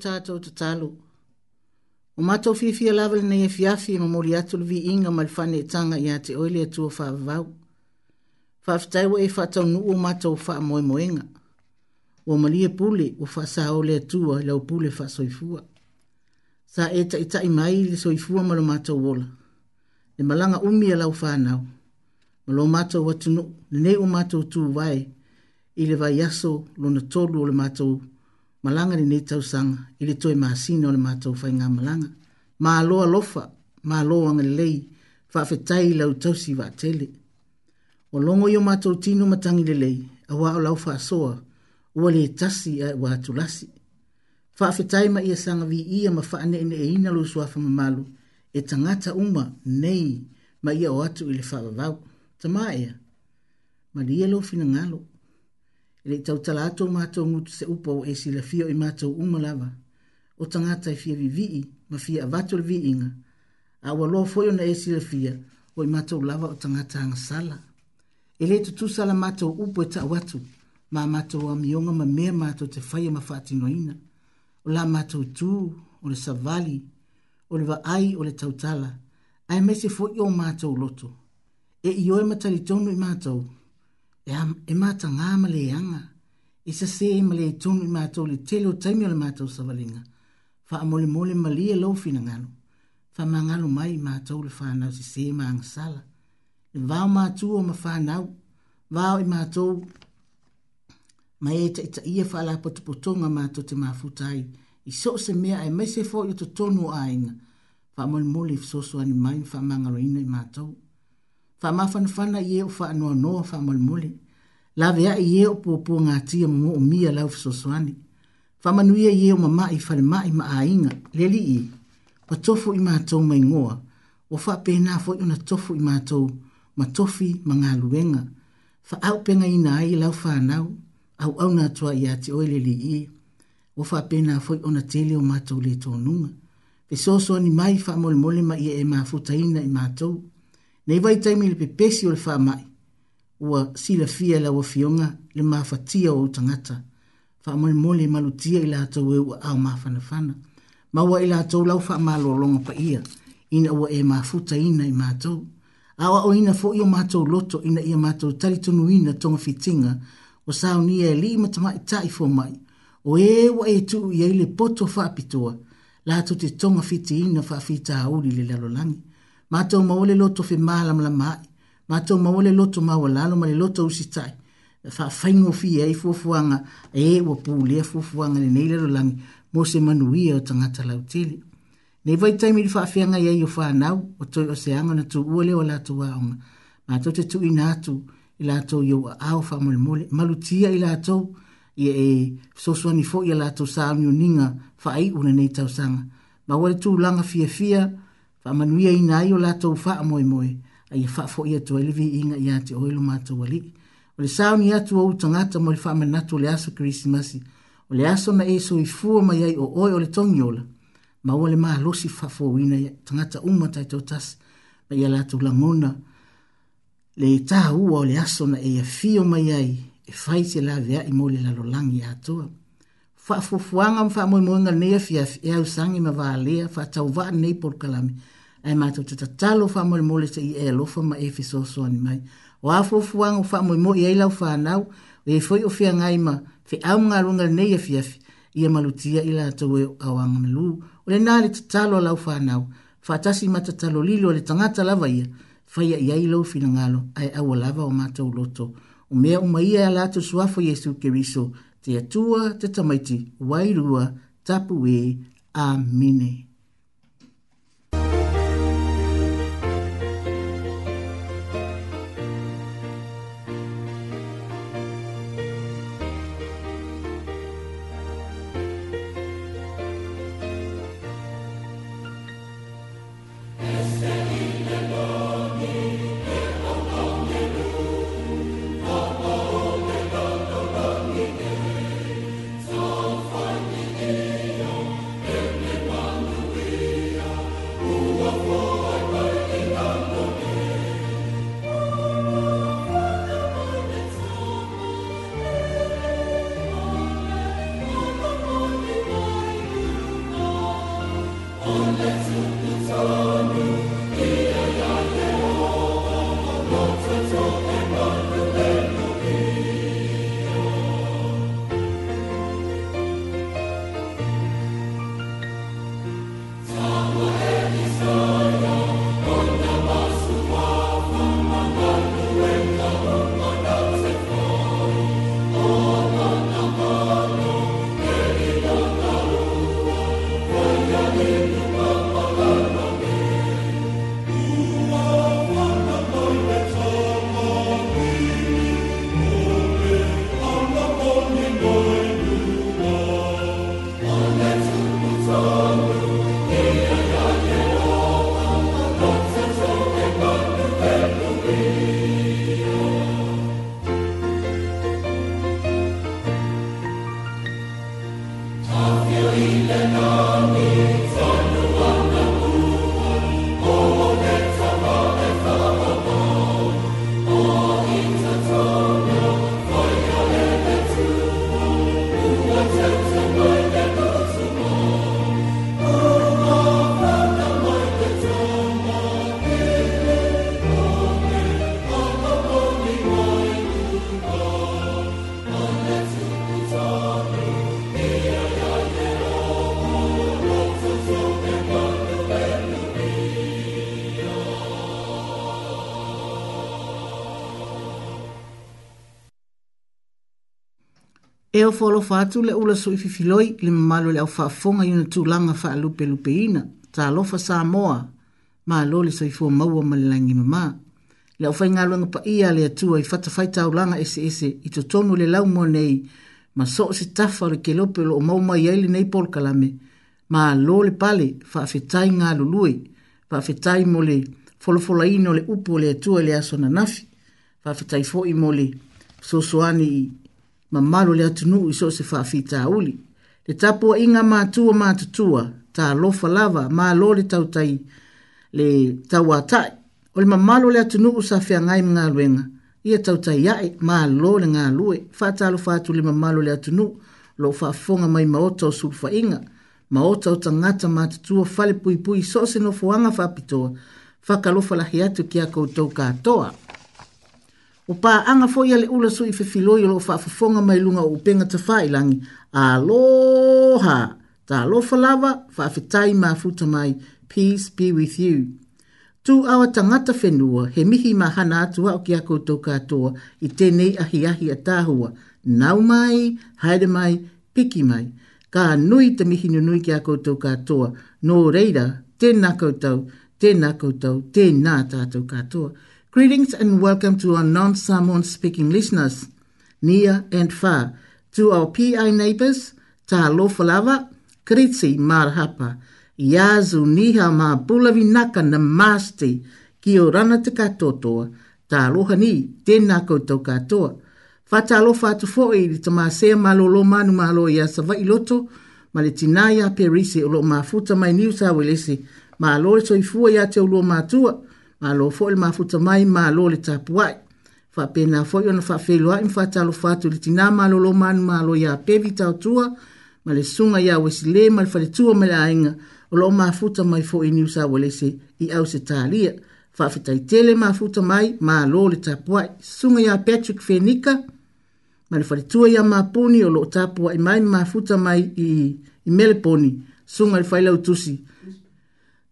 tātou te talo. O mātou fifia lawa le nei e fiafi ma mori atu le vi inga ma le fane e tanga i a te oile e tua whaavavau. Whaafitaiwa e whatau nu o mātou wha moe moenga. O malie pule o wha sa o le atua i lau pule wha soifua. Sa e ta ita i mai le soifua ma lo mātou wola. Le malanga umi a lau whanau. Ma lo mātou watu nu, le ne o mātou tu vai i le vai aso lona tolu o le mātou wola malanga ni nei tau sanga, i le toi maasina o le mātou fai ngā malanga. Mā loa lofa, mā loa anga lei, whaafetai i lau si si tele. O longo i o mātou tino matangi le lei, a wā o lau wha soa, ua le tasi a wā tulasi. Whaafetai ma ia sanga vi ia ma whaane ene e ina lo suafa ma e tangata uma nei ma ia o atu i le whaavavau. Tamā ea, ma lielo fina ngalo le tau tala atou mātou ngutu se upo e si la fio i mātou umalawa, o tangata i e fia vi vii, ma fia a vatu le viinga, a ua loa foio na e si la fia, o i mātou lava o tangata ang sala. E le tu sala mātou upo e ta watu, ma mātou a mionga ma mea mātou te faya e ma fati noina, o la mātou tu, o le savali, o le vaai o le tau tala, a e mese fo i o mātou loto, e i oe matari tonu i mātou, e, e mata ngā male anga, e sa se e male tonu i mātou le telo taimio le mātou sawalinga, fa a mole mole mali e lofi na ngalo, fa ma ngalo mai i mātou le whānau si se e maang sala, e vāo mātou o ma whānau, vāo i mātou, ma e ta ita e ia whāla potopotonga mātou te mafutai, i so se mea e mese fō i to tonu ainga, fa a mole mole i fsoso ani mai, fa ma ngalo ina i mātou, fa mafan fana ye fa no no fa mulmuli la vea ye o po po ngati mo mi mia la soswani fa manu ye ye mama i fa ma i ma ainga le li i o tofu i ma to mai o fa pe na fo i na tofu i ma to ma tofi ma luenga fa au pe nga ina i la fa na au au na tua ia ti o leli i o fa pe na fo i na tele o ma to le to nunga Pesoso ni mai fa mol mole ma ye e ma futaina i ma to nei vai taimi le pepesi o le faamaʻi ua silafia i lauafioga le mafatia o ou tagata faamolemole malutia i latou e ua ao mafanafana ma ua i latou lau faamālōaloga paia ina ua e mafutaina i matou a oaʻoina foʻi o matou loto ina ia matou talitonuina togafitiga ua saunia e lii matamaʻitaʻi fomaʻi o ē e ua e tuu i ai le poto faapitoa latou te togafitiina faafitauli le lalolangi matou maua le loto femālamalama ai matou maua le loto maualalo ma le loto usitai faafaigofia ai fuafuaga e ua pulea fuafuaga lenei lalolagi mo se manuia o tagata lautele nei vaitaimi i le faafeaga iai o fanau o toe o seaga ona tuua lea o latou aoga matou te tuuina atu i latou iou aao faamolemole malutia i latou ia e sosoani foʻi a latou sauniuniga faaiʻu lenei tausaga ma ua le tulaga fiafia fia, faamanuia ina ai o latou faamoemoe aia faafoʻi atu ai le viiga iā te oe lo matou alii o le saoni atu ou tagata mo le faamanatu o le aso kerisimasi o le aso na eso i fua mai ai o oe o le togiola ma ua le malosi faafouina tagata uma taitou tasi ma ia latou lagona le tāua o le aso na e afio mai ai e faise laveaʻi mo le lalolagi atoa faafuafuaga e ma faamoemoega lenei afiafi e ausagi ma valea faatauvaa lenei polokalami ae matou tatatalo faamoemole seʻi e alofa ma e fesoasoani mai o a fuafuaga o faamoemoi ai e lau fanau e foi o feagai ma feaumagaluega lenei afiafi ia malutia i latou e aoaga malū o lenā le tatalo a lau fanau faatasi ma tatalo lili o le tagata lava ia faia i ai lou finagalo ae aua lava o matou loto o mea uma ia e a latou suafo iesu keriso te atua te tamaiti wairua tapu e a e o folo fa tu le ula sui fifiloi le mamalo le au fa fonga yuna tu langa fa alupe lupe ina ta alofa sa moa ma aloli sui fua maua ma le langi mama le au fai ngalo pa ia le atua i fata fai tau langa ese ese i to tonu le lau mua nei ma so se tafa le ke lope lo o mau mai aile nei pol kalame ma aloli pale fa afetai ngalo lue fa afetai mo le folofola ino le upo le atua le aso na nafi fa afetai fo i mo le so soani i mamalo malo le atunu i so se whaafita uli. Le tapo inga mātua mātutua, ta lofa lava, mā lole tautai le tauatai. O mamalo le atunu u safia ngai mga luenga, ia tautai ae, mā lole ngā lue, whātalo whātu le mamalo le atunu, lo whaafonga mai maota o sulfa inga, maota o tangata mātutua fale pui pui so se no fuanga whapitoa, whakalofa lahi atu ki a koutou katoa. Kato o pa anga fo ia le ula so i fefilo i lo fa fofonga mai lunga o penga te fai langi. Aloha! Ta alofa lava, fa afetai ma futa mai. Peace be with you. Tu awa tangata whenua, he mihi ma hana atu hao ki a koutou katoa i tenei ahi ahi a tāhua. Nau mai, haere mai, piki mai. Ka nui te mihi nui ki a koutou katoa. Nō reira, tēnā koutou, tēnā koutou, tēnā tātou katoa. Greetings and welcome to our non samoan speaking listeners, near and far, to our PI neighbors, Talo Falava, Kritsi Marhapa, Yazu Niha Ma Bulavi Naka Namasti, Kiorana Te Katotoa, Talohani, Tenako Tokatoa, Fatalo Fatu Foi, Tomasea Malolo Manu Malo Yasava Iloto, Maletinaya Perisi, Olo Mafuta, my New South Wales, Malo Soifua Yate Ulo Matua, alo fo le mafuta mai ma lo le tapuai fa pe na fo yo na fa fe lo ai fa ta lo fa tu le tina ma lo lo man ma lo ya pe vita tua ma le sunga ya wesle ma le fa le tua ma la inga o lo mafuta mai fo inu sa wale se i au se talia fa fa tele mafuta mai ma lo le tapuai sunga ya Patrick Fenica ma le fa le tua ya mapuni o lo tapuai mai mafuta mai i i meleponi sunga le fa le utusi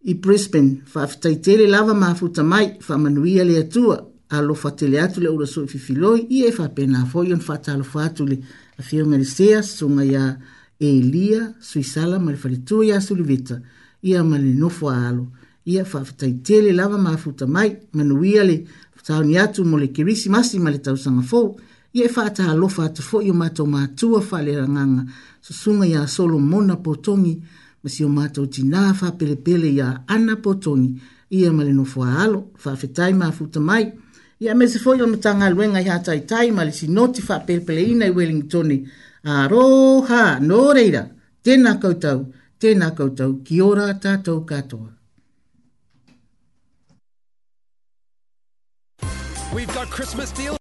i Brisbane faafitaitele lava mafuta mai faamanuia le atua alofa tele atu le ulasoi e fifiloi e ia e faapena foi ona faatalofa atu le afioga lesea susuga iā elia suisala ma le faletua iā sulivita ia ma le nofo aalo ia faafitaitele lava mafuta mai manuia le taoni atu mo le kerisimasi ma le tausaga fou e ia e faatalofa atu foi o matou matua faaleagaga susuga iā solomona potogi ma si o mātou tinā whāpelepele ia ana potongi ia ma le nofoa alo, whāwhetai mā futa mai. Ia me se foi o matanga luenga ia tai tai ma le si noti whāpelepele ina i Wellingtoni. Aroha, nō reira, tēnā koutou, tēnā koutou, ki ora tātou katoa. We've got Christmas deals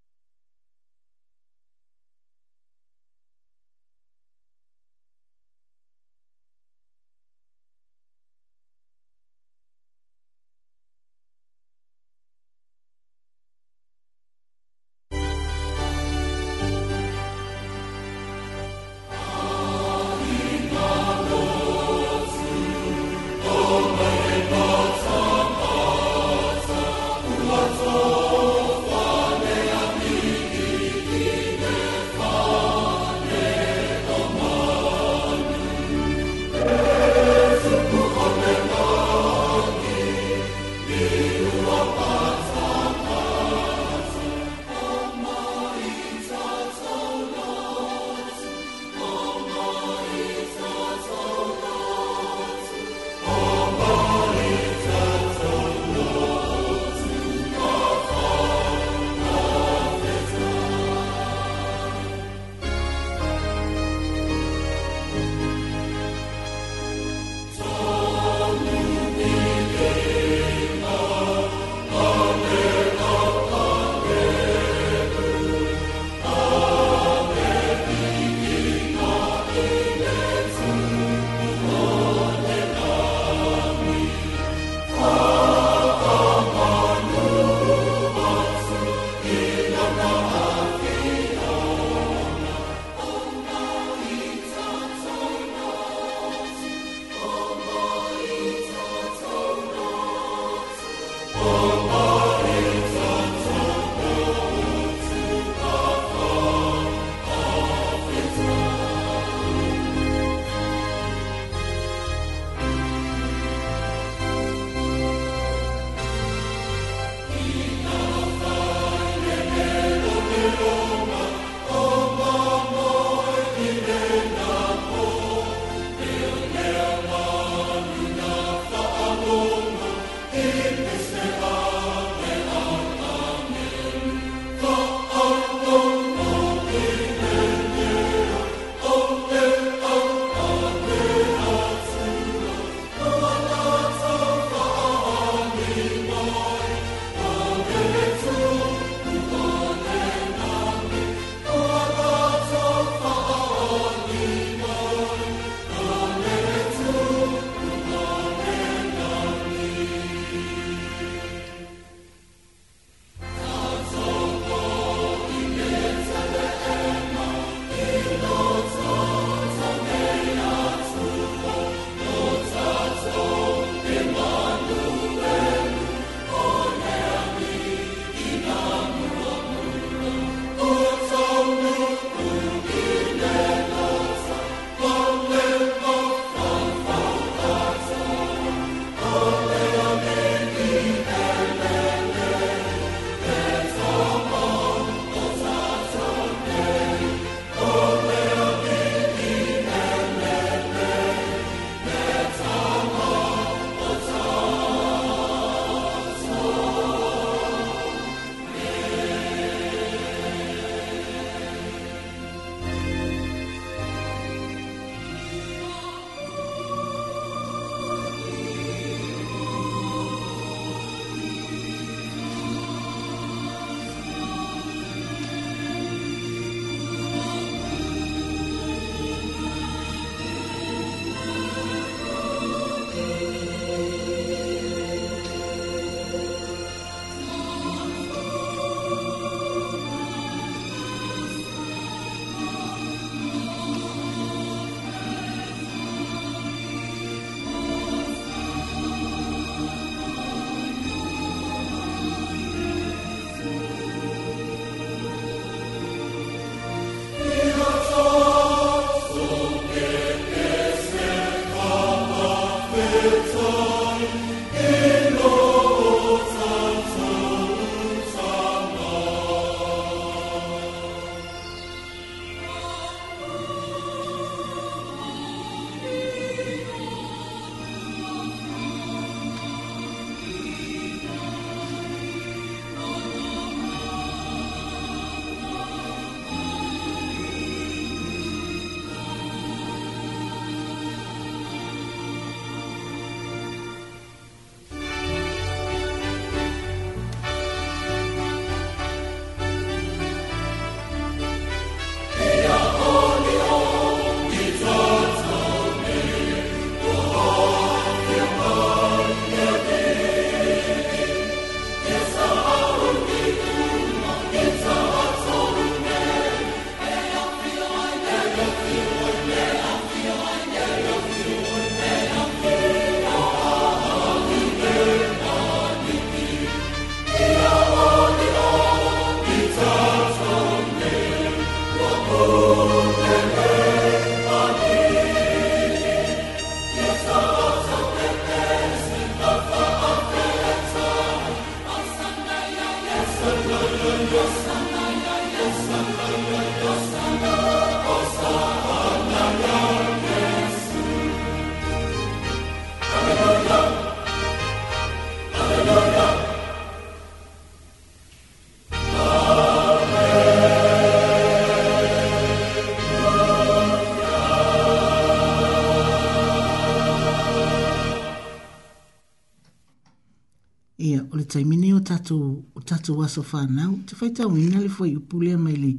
tatu waso whanau, te whai tau ina le fwai upule a mai le,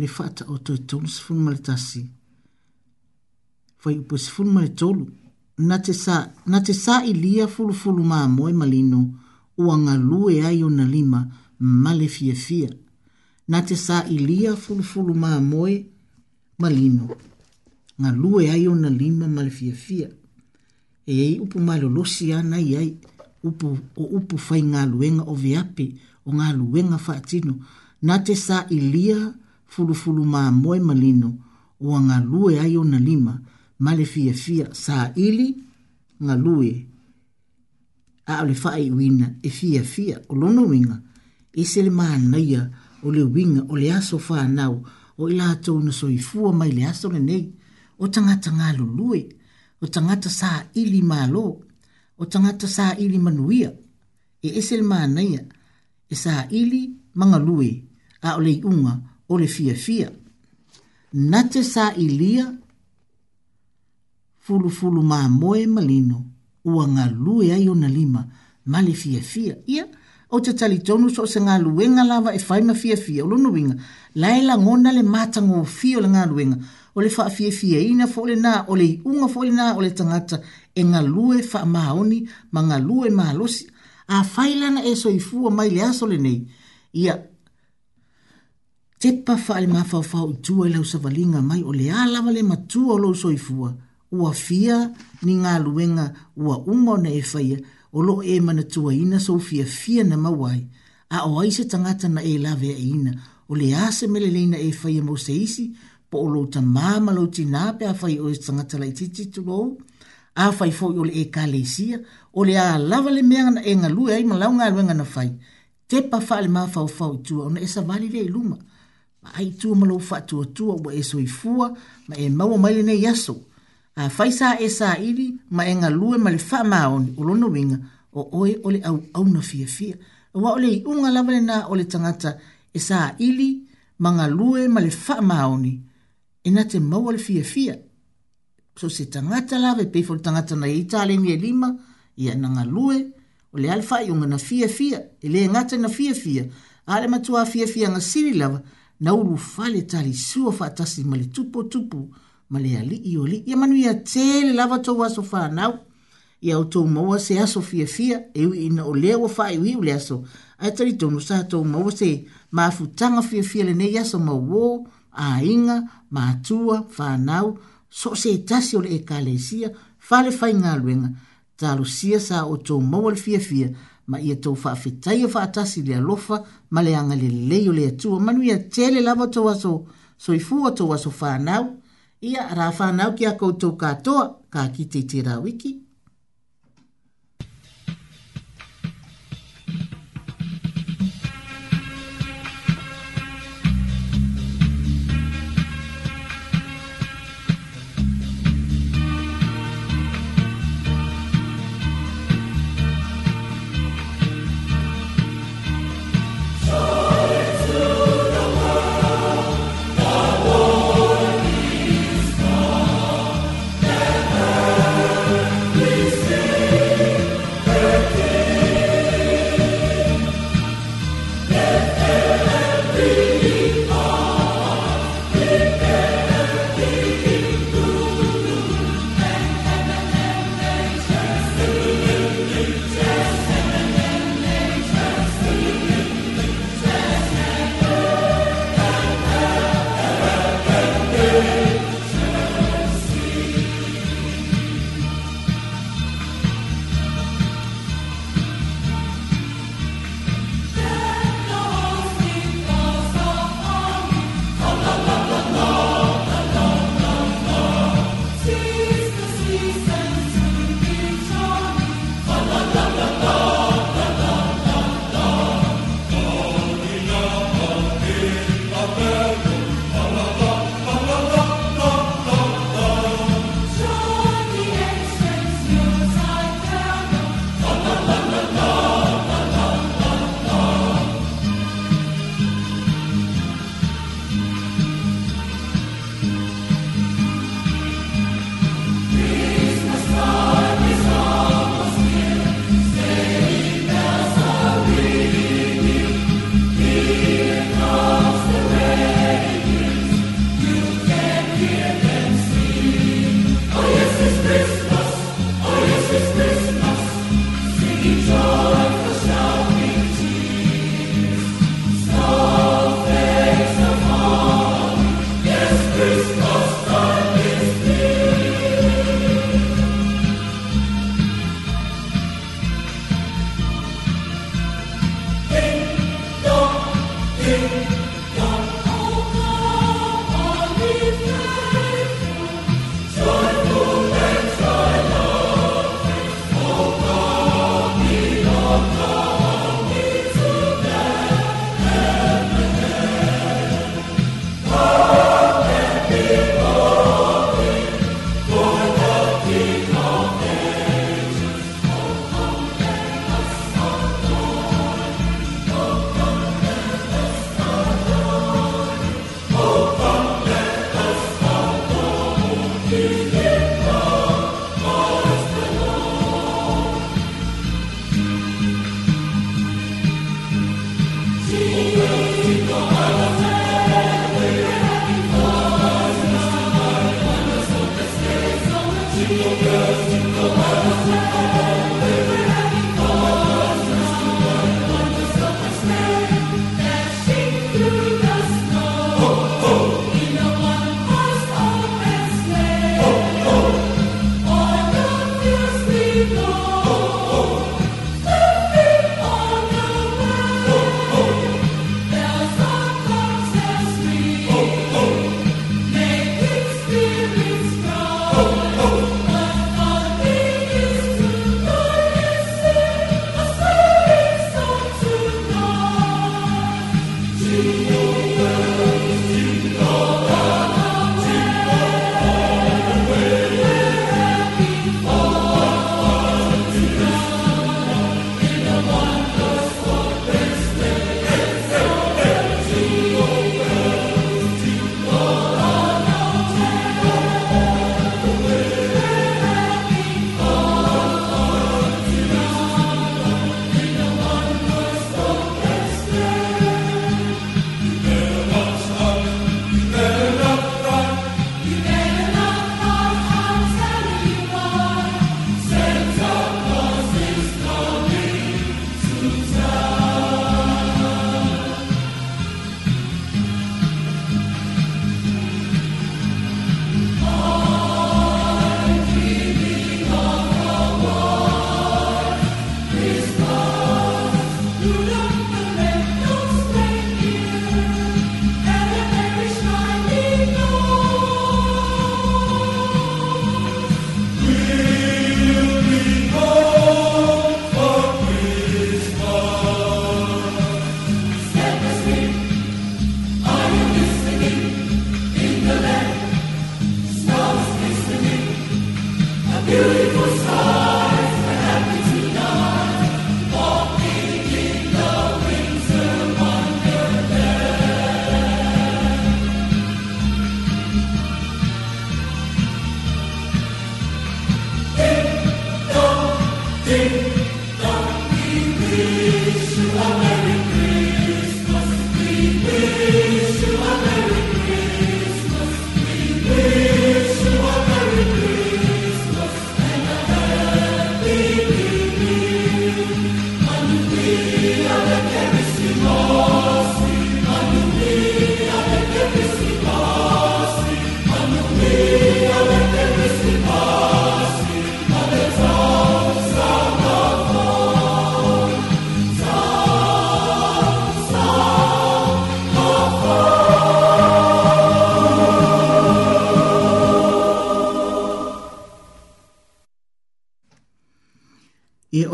le whata o toi tolu se funu male tasi. Fwai upu se funu male tolu, na te sa, na te sa i lia fulu fulu maa moe malino, ua ngalue ai o na lima male fia fia. Na te sa i lia fulu fulu maa moe malino, ngā lue ai o na lima male fia fia. E ei upu malo losi ana i ai, upu, o upu fai ngā luenga o viape, o ngā luenga whaatino, nā te sā i lia fulufulu mā moe malino o ngā lue ai o na lima, male fia fia sā ili ngā lue a ole whae wina e fia fia o lono winga, e sele mā naia o le winga o le aso whānau o ila atou na soi fua mai le aso le nei, o tangata ngā lulue, o tangata sā ili mā lō, o tangata sā ili manuia, e esel mā naia, e sa ili manga lue a ole unga ole fia fia. Na te sa ilia fulu fulu ma moe malino ua nga lue ai ona lima male fia fia. Ia, o te tali tonu so se nga lue nga lava e faima fia fia ulo nuinga. Laila ngona le matango fio le nga lue nga. O le faa fia fia ina fo le na, o le unga fo le na, o le tangata e nga lue faa maoni, ma nga lue maa losi. Ma a failana e soifua mai le aso lenei ia tepa faale mafaufau itua i lau savaliga mai o le a lava le matua o lou soifua ua fia ni galuega ua uma ona e faia o loo e manatuaina sou fiafia na maua a o ai se na e lave aiina e o le a e se meleleina e faia mo se po o lou tamā ma lou tinā pe a fai o e tagata laitiiti tulou a fai fo yo le ekalesia o le a lava le mea na e ngalue ai ma launga alue ngana fai te pa fai le maa fau fau tua ona e sa vali le iluma ma ai tua malo fa tua tua wa e soi fua ma e maua mai le ne yaso a fai sa e sa iri ma e ngalue ma le fa maoni o lono winga o oe o le au au na fia fia wa o le iunga lava le na o le tangata e sa ili ma ngalue ma le fa maoni e na te maua le fia fia so se tangata lawe pe fol tangata na itale ni lima ia na ngalue o le alfa i unga na fia fia e le ngata na fia fia ale matua fia fia nga siri lava na ulu fale tali sua fatasi mali tupo tupu mali ali i oli ia manu ia tele lava tau aso faa nau ia o tau maua se aso fia fia e ui ina o lewa faa iwi ule aso ai tali tonu sa tau maua se maafutanga fia fia le ne aso maua a inga matua faa nau so se tasi o ekalesia fale fai ngā luenga ta sia sa o tō mawal fia fia ma ia tō whaafetai o whaatasi le alofa ma le anga le leo le atua manu ia tele lava tō aso so i fua tō aso whanau ia ra whanau ki a koutou katoa ka ki te te rawiki.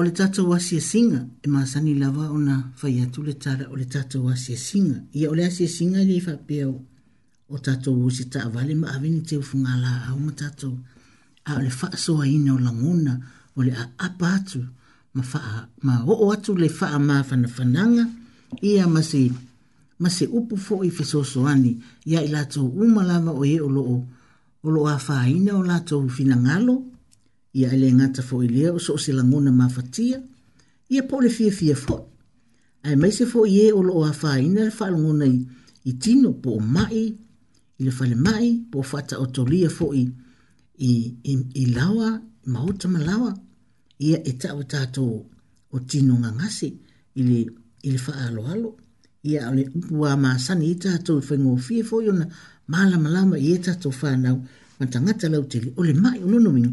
le tata wa si e singa e ma lava ona fai atu le tara o le tata wa si e singa ia ole a si e singa le fa pe o tata wa si ta vale ma aveni te funga la a o tata a le fa so ina o langona o le a apatu ma fa ma o o atu le faa ma fa fananga ia ma si ma si upu fo i fe so ia ila tu uma lava o ye o lo o lo a fa ina o la tu finangalo ia ele ngata fo ile o so se languna ma fatia ia pole fie fie fo ai mai se fo ie o lo a fa ina fa languna i, i tino po mai i le fale mai po fata o tolia fo i i, i, i lawa ma o ia e ta o tato o tino ngangase i i le fa alo alo ia ole ua ma sani i tato i fengo fie fo i ona malama lama i e tato fa nau matangata lau tele o mai o lono mingi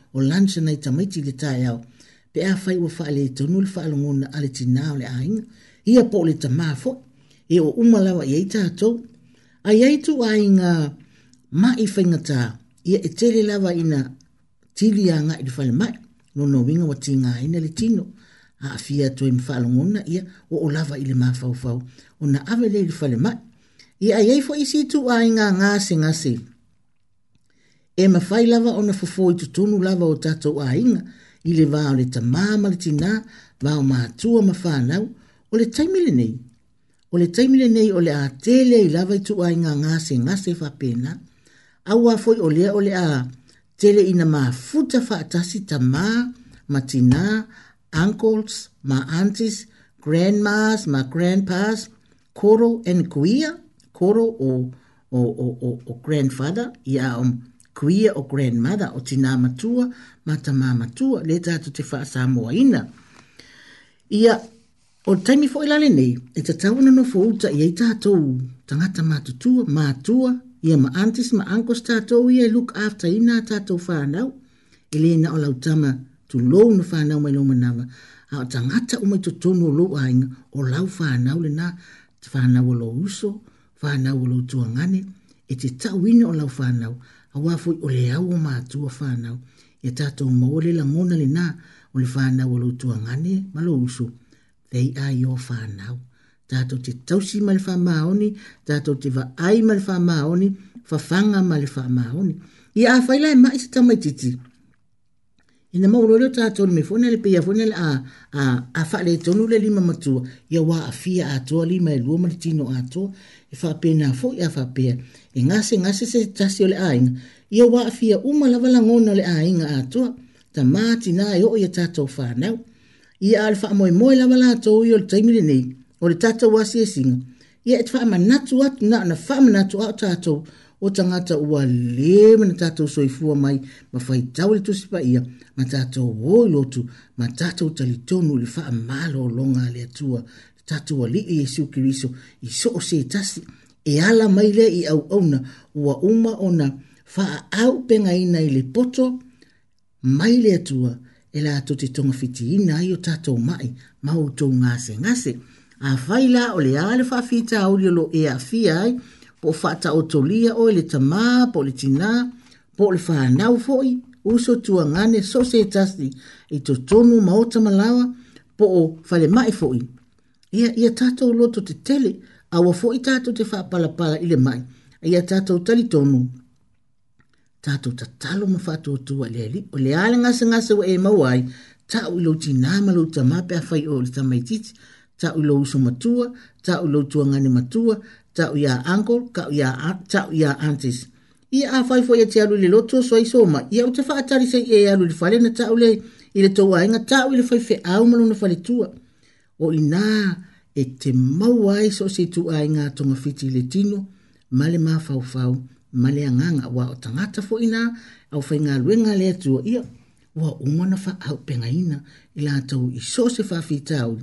o lunch nei tamaiti le tae au, pe a fai wa fai le tonu le fai longona ale tinao le ainga, ia po le tamafo, e o umalawa i eita ato, a iaitu ainga ma i fai ngata, ia e tele lava ina tili a ngai le fai mai, no no winga wa tinga ina le tino, a fia tu im e fai longona ia o o lava i le ma fau fau, o na ave le le fai mai, ia iaifo isi tu ainga ngase, ngase, e mawhai lava o na fofo i tutunu lava o tatou a inga i le vāo le tamāma le tina vāo mātua ma whānau o le taimile nei. O le taimile nei o le a tele i lava i tua inga ngāse ngāse whapena a ua foi o lea o le a tele i na mā futa whaatasi tamā ma tina, uncles, ma aunties, grandmas, ma grandpas, koro and kuia, koro o, o, o, o, o grandfather, ia o um, kuia o grandmother o tina matua ma ta mamatua le tato te wha sa moaina. Ia, o taimi fo ilale nei, e ta tau nono fo uta i ei tatou tangata matutua, matua, ia ma antis ma ankos tatou ia look after ina tatou whanau, i e le na o lautama tu lou na whanau mai lo manawa, a o tangata umai to tonu o lou ainga o lau whanau le na whanau o lo uso, whanau o lo tuangane, e te tau ina o lau whanau, awa foi o le au ma tu fa na ya ta to mo le la mona le na o le fa na wo tu ngane ma lo usu they are your fa na ta to te tau si mal fa ma oni ta to te va ai mal fa ma oni fa fanga mal fa ma oni ya a fa le ma isi ta mai titi ina mo lo ta to me fo le pe ya fo le a a a fa le to le lima ma tu ya wa a fia a to lima e lo ma tino a to e fa pe na fo ya fa pe e ngase ngase se tasi o le ainga, ia wa afia uma lava la ngono le ainga atua, ta maati nā e o ia tātou whānau. Ia alfa moe moe lava la tō i o le taimile nei, o le tātou wasi e singa. Ia e tfa natu atu nā na wha natu au tātou o tangata ua lewe na tātou soi fua mai ma whai tau le tusipa ia ma tātou woi lotu ma tātou tali tonu le wha malo longa le atua tātou wa li e Jesu Kiriso i so o se tasi e ala mai lea i au auna ua uma ona faaau pegaina i le poto mai le atua e latou te togafitiina ai o tatou mai ma outou gasegase afai la o le ā le faafitaoli o lo e afia ai po o faataotolia oe le tamā po o le tinā po o le fanau foʻi uso tuagane so se tasi i totonu ma ota malawa po o falemaʻi foʻi ia, ia tatou loto te tele awa fo i tātou te whāpalapala i le mai, e ia tātou tali tonu. Tātou ta talo ma whātou tua le li, o le ale ngasa ngasa wa e mawai, tāu ilo ti nāma lo ta mape a whai o le tamai titi, tāu ilo uso matua, tāu ilo tua ngane matua, tāu ia angol, tāu ia, tāu ia antis. Ia a whai fo ia te alu le loto so i soma, ia o te whaatari sa i e alu le whale na tāu le, i le tau ainga tāu i le whai fe au malu na whale tua. O i nāa, e te maua ai so se tu ai ngā tonga fiti le tino, ma mā fau fau, ma le anganga wā o tangata fo ina, au fai ngā ruenga lea tua ia, wā umana fa au penga ina, ila tau i so se fa fitau,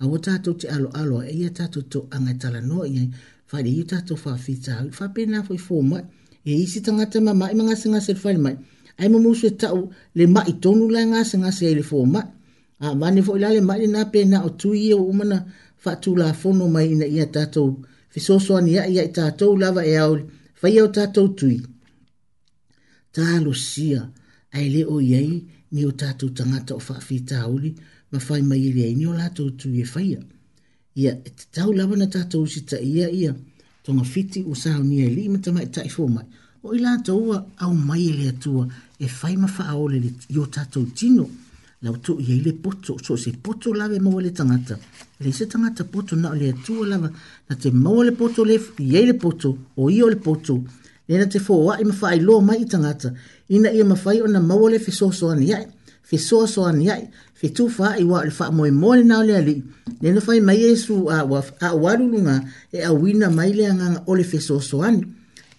au o tātou te alo alo, e ia tātou to angatala no ia, fai i tātou fa fitau, fa pena fo i fō mai, e isi tangata ma mai, ma ngase ngase fai mai, ai mo mūsue tau le mai tonu la ngase ngase e le fō mai, a fo i lale mai le nā pena o tui e o umana fatu la fono mai na ia tato fisoso ani ia ia tato lava e au fai au tato tui talo sia ai le o iei ni o tato tangata o fa fi tauli ma fai mai ili ai ni o lato tui e fai ia e tau lava na tato usi ta ia ia tonga fiti o sao ni e lima tama e tai fo mai o i lato ua au mai ili e atua e fai ma fa aole li o tato tino ia la o tuu iai le poto so se poto lava e maua le tagata lei se tagata poto na o le atua lava na te maua le poto le iai le poto o ia o le poto le na te fooaʻi ma faailoa mai i tagata ina ia mafai ona maua le fesoasoani ae fesoasoani ae fetufaaʻi ua o le faamoemoa lenā o le alii le na fai mai iesu aaualuluga e auina mai le agaga o le fesoasoani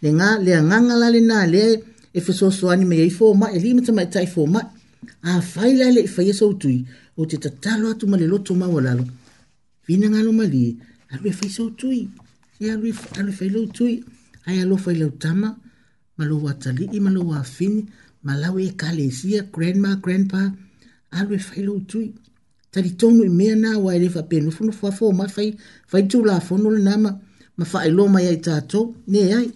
le agaga la lenā lea e fesoasoani meiai fomaʻi alii e matamaʻitaʻi fomaʻi a faila le faia e so tui o te tatalo atu ma le loto e e ma wala lo vina ngalo ma li a le faia so tui ia lui a le faia lo tui ai a lo faia lo tama ma lo watali i ma lo wa fini ma lawe e kale sia grandma grandpa a le faia lo tui tari tonu i mea na wa ele fa penu funu fa fo ma fai fai tu la fo no le nama ma fai lo ma ia i tato ne ai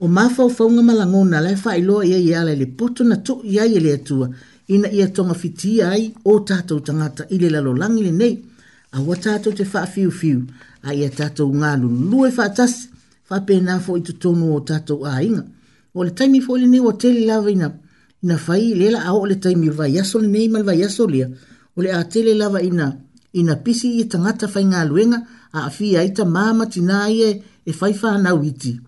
o mafau faunga malangona le fa ilo ia ia le le poto na to ia ia le atua ina ia tonga fiti ai o tatou tangata i le lalo langi le nei a wa tatou te fa fiu fiu a ia tatou ngā lulu e fatas fa pena fo i tutonu o tatou a inga o le taimi fo le nei o tele lava ina ina fai lela a o le taimi vai yaso le nei mal vai yaso lea o le a tele lava ina ina pisi i tangata fai ngā luenga a fia ita mama tina ia e fai fa anau iti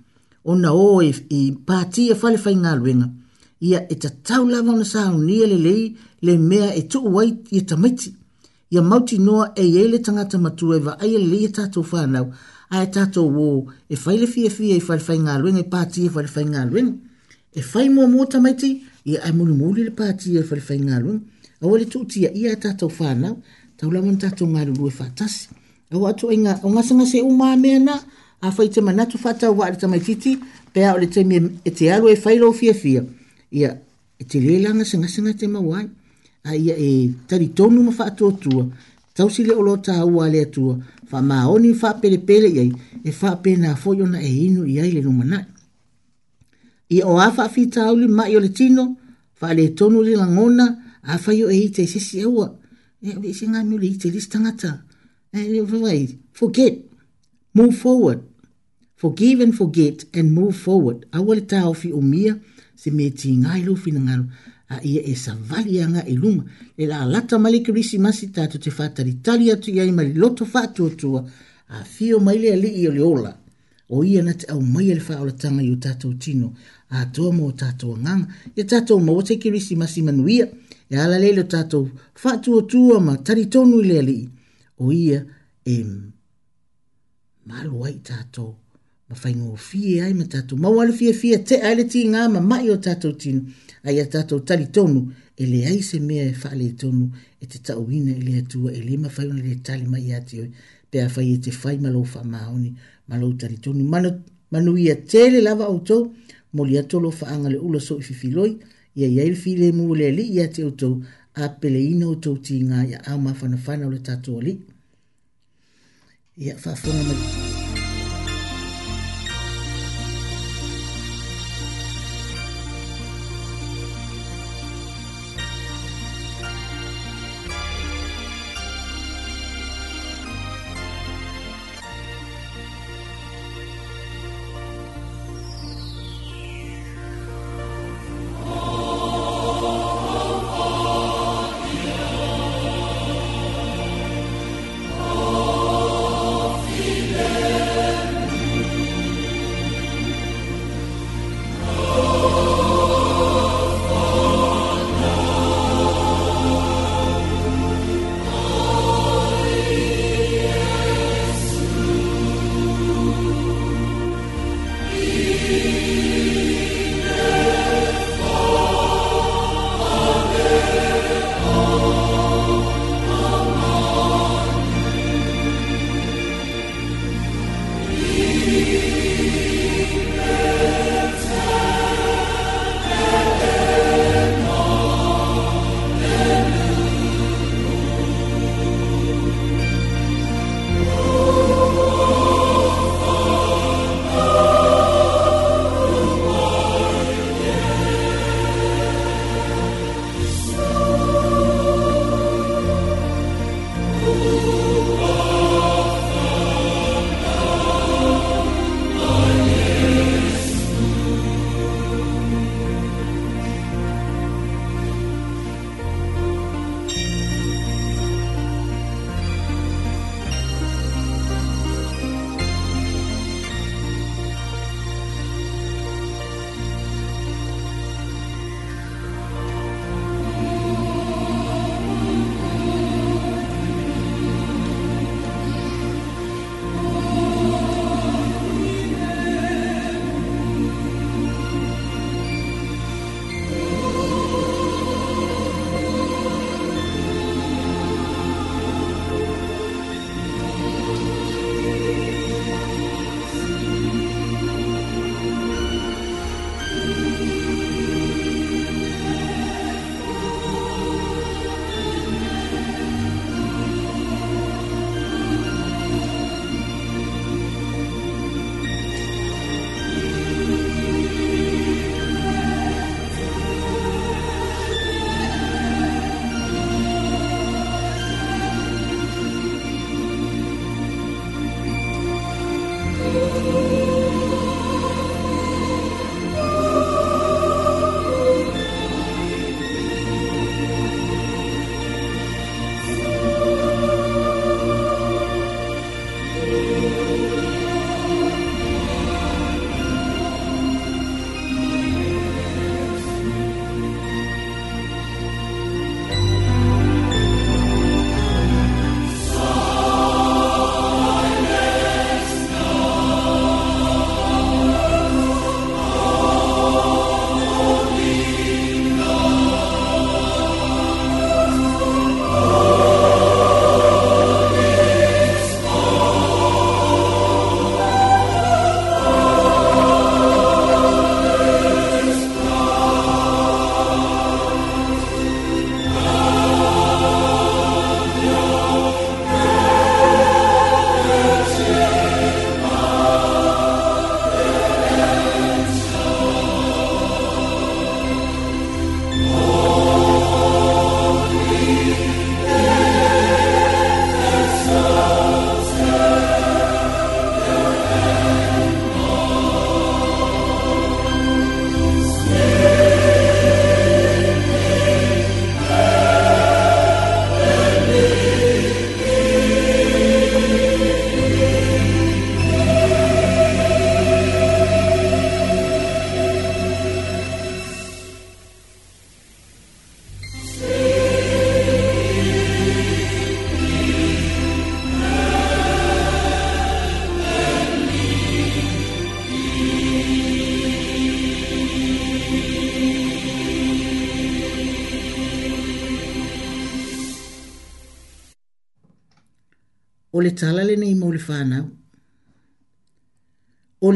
ona o e, e pāti e whale whai ngā luenga. Ia e ta tau lava na sāu nia e le le mea e tuu wai i e tamaiti. Ia mauti noa e eile tangata matua e wa aia e lei e tātou whānau a e tātou wō e whaile fia fia e whale whai ngā luenga e pāti e whale whai ngā luenga. E whai mua mua tamaiti i ai mulu mulu le pāti e whale whai ngā luenga. A wale tūtia ia e tātou whānau tau lava na tātou ngā luenga e whātasi. Au atu inga, o ngasanga se e umā mea naa a fai te manatu fata wa ari tamai titi, pe a ole te mi e te alo e fai rau fia fia. Ia, e te le langa se ngasa ngai te mawai, a ia e tari tonu ma fata tua tua, tau si le olo ta hua le atua, fa maoni fa pele pele iai, e fa pena foio na e inu iai le lumanai. Ia o afa fi tauli ma i ole tino, fa le tonu le langona, a fai o e ite sisi ewa, e vise ngai mi le ite li stangata, e le forget, Move forward. Forgive and forget and move forward. Awale ta ofi o mia se me ti ngai lufi na ngalo. A ia e sa vali anga e luma. E la lata mali kirisi masi tato te fatari tali atu ia i mali loto fatu atua. A fio maile ali i ole ola. O ia na te au mai ele fa ola tanga i o tato tino. A toa mo tato nganga. E tato ma o te kirisi masi manuia. E ala lele tato fatu atua ma taritonu ili ali. O ia e malo wai tato ma fai ngō fie ai ma tato ma wale fie fie te aile ti ngā ma mai o tato tino ai a tato tali tonu e ai se mea e fa'ale tonu e te tau ina e atua e ma fai e le tali mai a te oi pe a fai e te fai ma fa maoni ma tali tonu manu, manu ia tele lava o tau mo li atolo fa anga le ula so i fifi loi ia ia il fi le mu le li ia te o tau a pele o tau ti ngā ia au ma fana o le tato o يقفى فرامل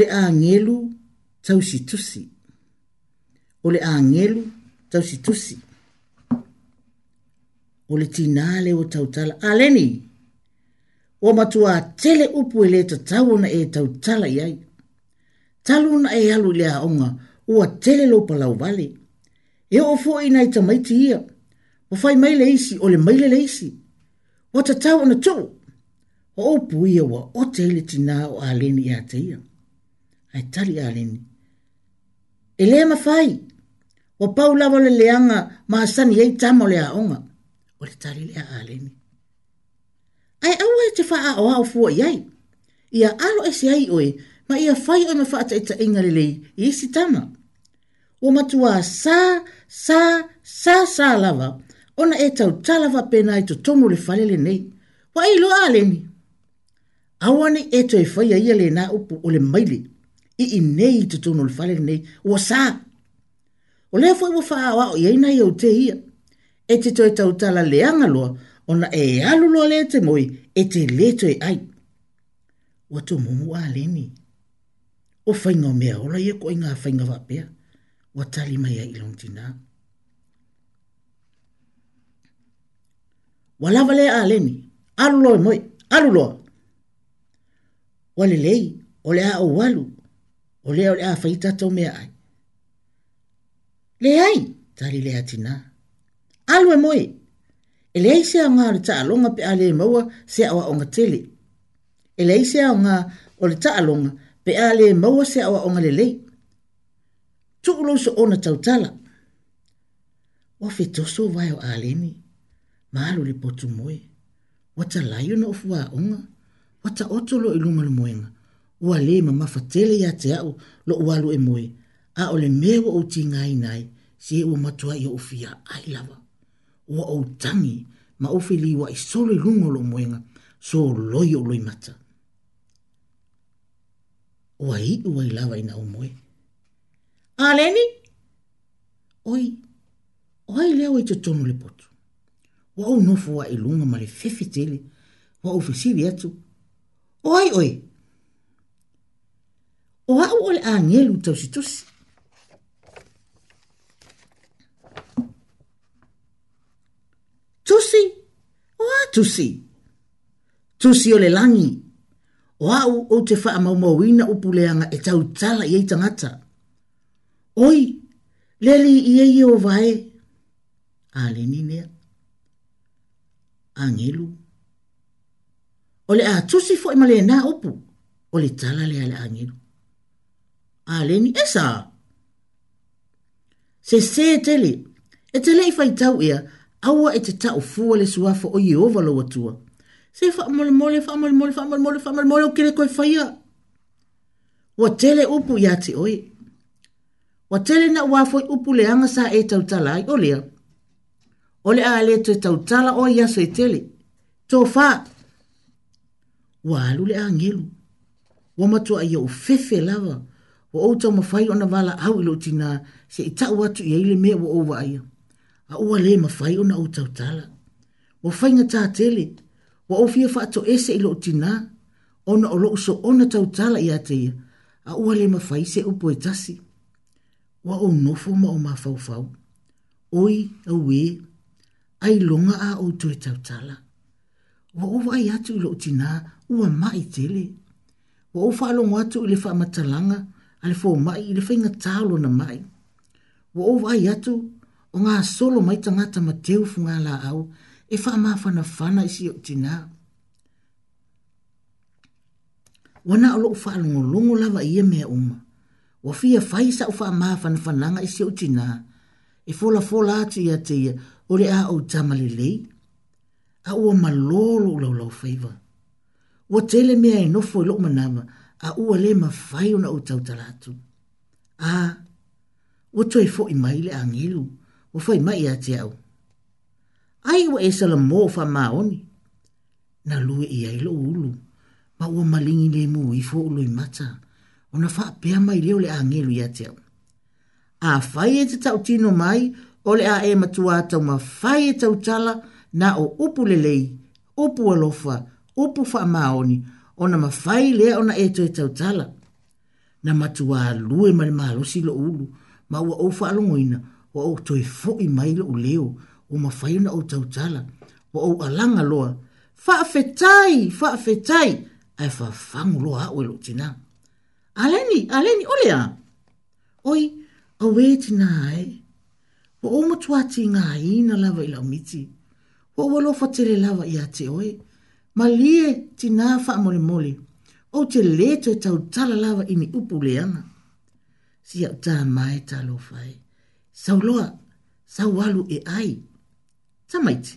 le angelu tausi tusi. O le angelu tausi tusi. O tinale o tautala. Aleni, o matua tele upu ele ta na e tautala iai. Taluna e alu le aonga ua tele lo palau vale. E o fo i nai tamaiti ia. O fai maile isi o le maile le isi. O ta tauna tō. O upu ia wa o tele tina o aleni ia teia. ia ai tari alini. E lea mawhai, o pau lawa le leanga maa sani ei tamo le aonga, o le tari lea alini. Ai au e te faa o au fua iai, ia alo e si ai oe, ma ia fai oe me faa ta ita inga lelei, i isi tama. O matua sa, sa, sa, sa lava, ona e tau talava pena e to tomu le falele nei, wa ilo alini. Awane e to e ia le na upu o le maili, i i nei i te tono le whare nei, ua sā. O lea fwe wa whaa wao i eina i au te ia, e te toi tau tala leanga loa, ona e alu loa lea te moi, e te leto e ai. Ua tō mumu a leni. O whainga mea ora ia koe ngā whainga wapea, ua tali mai a ilong tina. Ua lava lea a leni, alu loa e moi, alu loa. Ua lelei, o lea au alu, o lea o le awhaita tau mea ai. Le ai, tari lea tina. Alwe moe, e le ai sea ngā le taalonga pe ale maua sea awa onga tele. E le ai sea ngā o le taalonga pe ale maua sea awa onga lele. Tukulo so ona tautala. Wa fetoso vai o alemi, maalu li potu moe. Wata layo na ufuwa onga, wata otolo ilumalu moenga. moenga ua lē ma mafatele iā te aʻu loʻu alu e moe a o le mea ua outigā e i nai se ua matuaʻi oʻu fiaai lava ua outagi ma ufi liuaʻi solo i luga o loʻu moega soloi o loi mata ua iʻu ai lava ina ou moe aleni oi oi ai lea ua i e totonu le potu ua ou nofo aʻi lunga ma le fefetele ua ou fesili atu o ai o au o le agelu tausitusi tusi o a tusi tusi o le lagi o au ou te faamaumauina upuleaga e tautala i ai tagata oi le alii ai e ovae aleni lea agelu o le a tusi foʻi ma lenā upu o le tala lea le agelu a le ni esa. Se se e tele, e te lei fai tau ia, awa e te tau fua le suafa o Yehova lo watua. Se fa mole mole fa mole mole fa mole mole fa mole mole o kere koe fai ia. Wa tele upu ia te oi. Wa tele na wafoi upu le anga sa e tau tala ai o lea. O le a le tue tau tala o ia se tele. Tō fa. Wa alu le angelu. Wa matua ia u fefe lava. Wa o ou tau mawhai o na wala au ilo tina se i tau atu i eile mea wa ouwa aia. A ua le mawhai o na ou tau tala. Wa whai ngā tātele, wa ou fia whaato ese ilo tina, ona o loo so ona tau tala i ateia, a ua le mawhai se upo e tasi. Wa ou nofo ma o mawhau Oi, a ue, ai longa a ou tue tau tala. Wa ou ai atu ilo tina, ua mai tele. Wa ou whaalongo atu ili wha matalanga, wa ale fo mai le fainga talo na mai wo o vai atu o nga solo mai tanga ta mateu funga la au e fa ma fa na fa na si tina wana o lo fa lo lo lo la vai e me um wo fi e fai sa o fa ma fa na fa na nga si tina e fo la fo la ti ya ti o le a o tama le le a o ma lo lo lo lo fa iva wo tele me e no fo lo ma na ma a ua le mawhai o na o tau atu. A, o toi fo i maile a ngilu, o i mai a te au. Ai o e sala mō fa maoni, na lue i ailo ulu, ma ua malingi le mō i fo ulu i mata, o na fa pea mai leo le a ngilu i a te au. A fai e te tau tino mai, o le a e matua tau ma fai e tau tala, na o upu lelei, upu alofa, upu fa maoni, ona mafai le ona e toe tautala. Na matua lue mali mahalusi lo ulu, ma ua o whaalongoina, wa o toi fo i mai lo leo, o mafai na o tautala, wa o alanga loa, faa fetai, faa fetai, ai faa fangu loa au elu tina. Aleni, aleni, olea. Oi, a we tina ai, wa o matua ti ngā i na lava ila miti, wa o walo fatele lava i ate oe, ma lie tinā faamolemole ou te lē toe tautala lava i ni upu leana siaʻu tamae talofa e sauloa saualu e ai tamaiti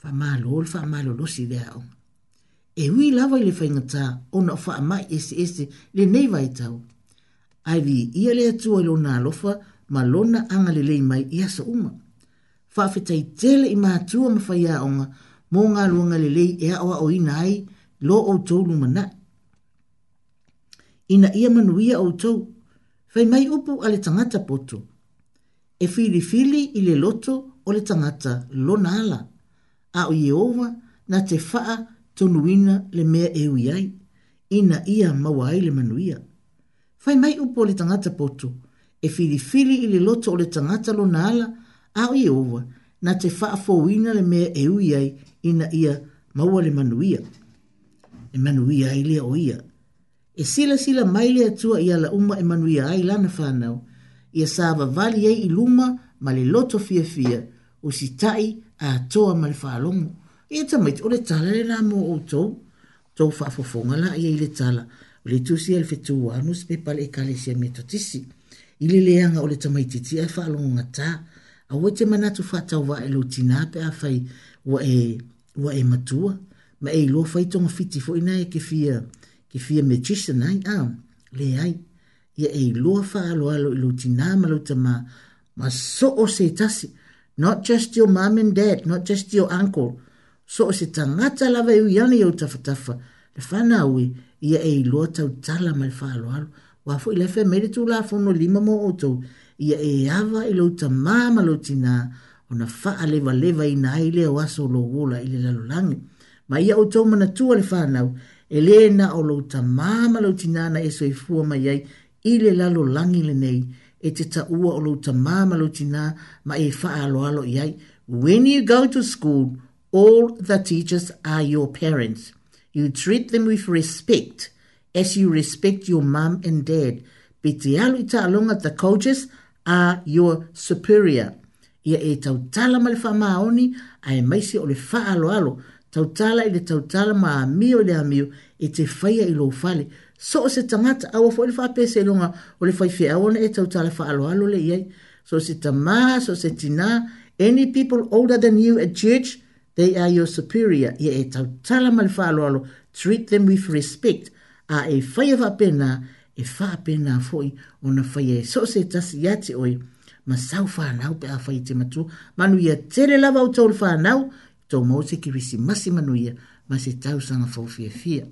faamālo o le faamālolosi e i le aʻoga e ui lava i le faigatā ona o faamaʻi eseese lenei vaitau ae viia le atua i lona alofa ma lona aga lelei mai i aso uma faafetaitele i matua ma faiaʻoga mō ngā luanga le lei e awa o ina ai, lo o tō luma na. Ina ia manuia o tō, fai mai upu ale tangata poto. E fili fili i le loto o le tangata lo nala, a o Yehova na te faa tonuina le mea e uiai, ina ia mawai le manuia. Fai mai upu o le tangata poto, e fili fili i le loto o le tangata lo nala, a o Yehova na na te whaafowina le mea e ui ai ina ia maua le manuia. E manuia ai lea o ia. E sila sila mai lea tua ia la uma e manuia ai lana whanau, ia sa vavali ai i luma ma le loto fia fia o si tai a toa ma le whaalongo. Ia ta maiti o le tala le nā mō o tou, tou whaafofonga la ia i le tala, o le tusi al fetu wanus pe pale e kalesia me totisi. Ile leanga o le tamaititi a whaalongo ngataa, a o te mana tu fa tau e lo tina pe a fai wa e wa e matua ma e lo fai tonga fiti fo ina e ke fia ke fia magician ai a le ai ia e lo fa lo alo lo tina ma lo tama ma so o se tasi not just your mom and dad not just your uncle so o se tangata lava e uiana yau tafatafa le fana ui ia e lo tau tala ma le fa alo alo wa fo ila fe meritu la fono lima mo o tau ia e awa i lau ta māma lo tina o na faa lewa lewa i na aile o aso lo wola i le lalolangi. Ma ia o tau mana tua le whanau, e le na o lau ta māma lo tina na eso i fua mai ai i le lalolangi le nei e te ta ua o lau ta māma lo tina ma e faa alo alo i ai. When you go to school, all the teachers are your parents. You treat them with respect as you respect your mum and dad. Pe te alu i ta alonga ta coaches, are your superior. Ia e tautala ma le wha maoni, a e maise o le wha alo alo, tautala i le tautala ma a mio le a mio, e te whaia i lo fale. So o se tangata awa fo le wha pese ilonga, o le whaife awa e tautala wha alo alo le iai. So se tama, so se tina, any people older than you at church, they are your superior. Ia e tautala ma le wha alo alo, treat them with respect. A e whaia wha pena, e e faa pe na foi o na fai e so se tasi ya te oi ma sau faa nau pe a fai te matu manu ia tere lava o tau faa nau tau mau se ki risi masi manu ia ma se tau sanga fau fia fia.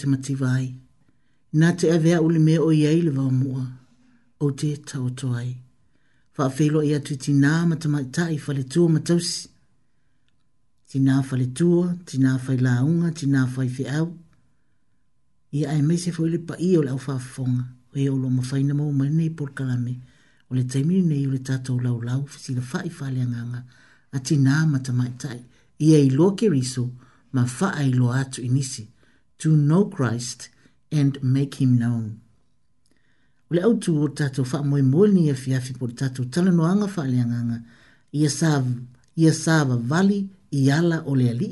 te mati vai. Nā te avea uli mea o iei le vau mua, o te tau toai. Wha whelo i atu ti nā matamai tai whale tua matausi. Ti nā whale tua, ti nā whai la unga, ti nā whai whi au. Ia ai mai se fwile pa i o le au whaafonga, o e olo ma whaina mau mai nei por kalame, o le taimini nei o le tātou lau lau, fisi le whai whale anganga, a ti nā matamai tai. Ia i loa ke riso, ma wha ai loa atu inisi. nisi to know Christ and make him known. O le autu o tatou wha moe moe ni e fiafi po tatou tala no anga wha leanganga i e sāva vali i ala o le ali.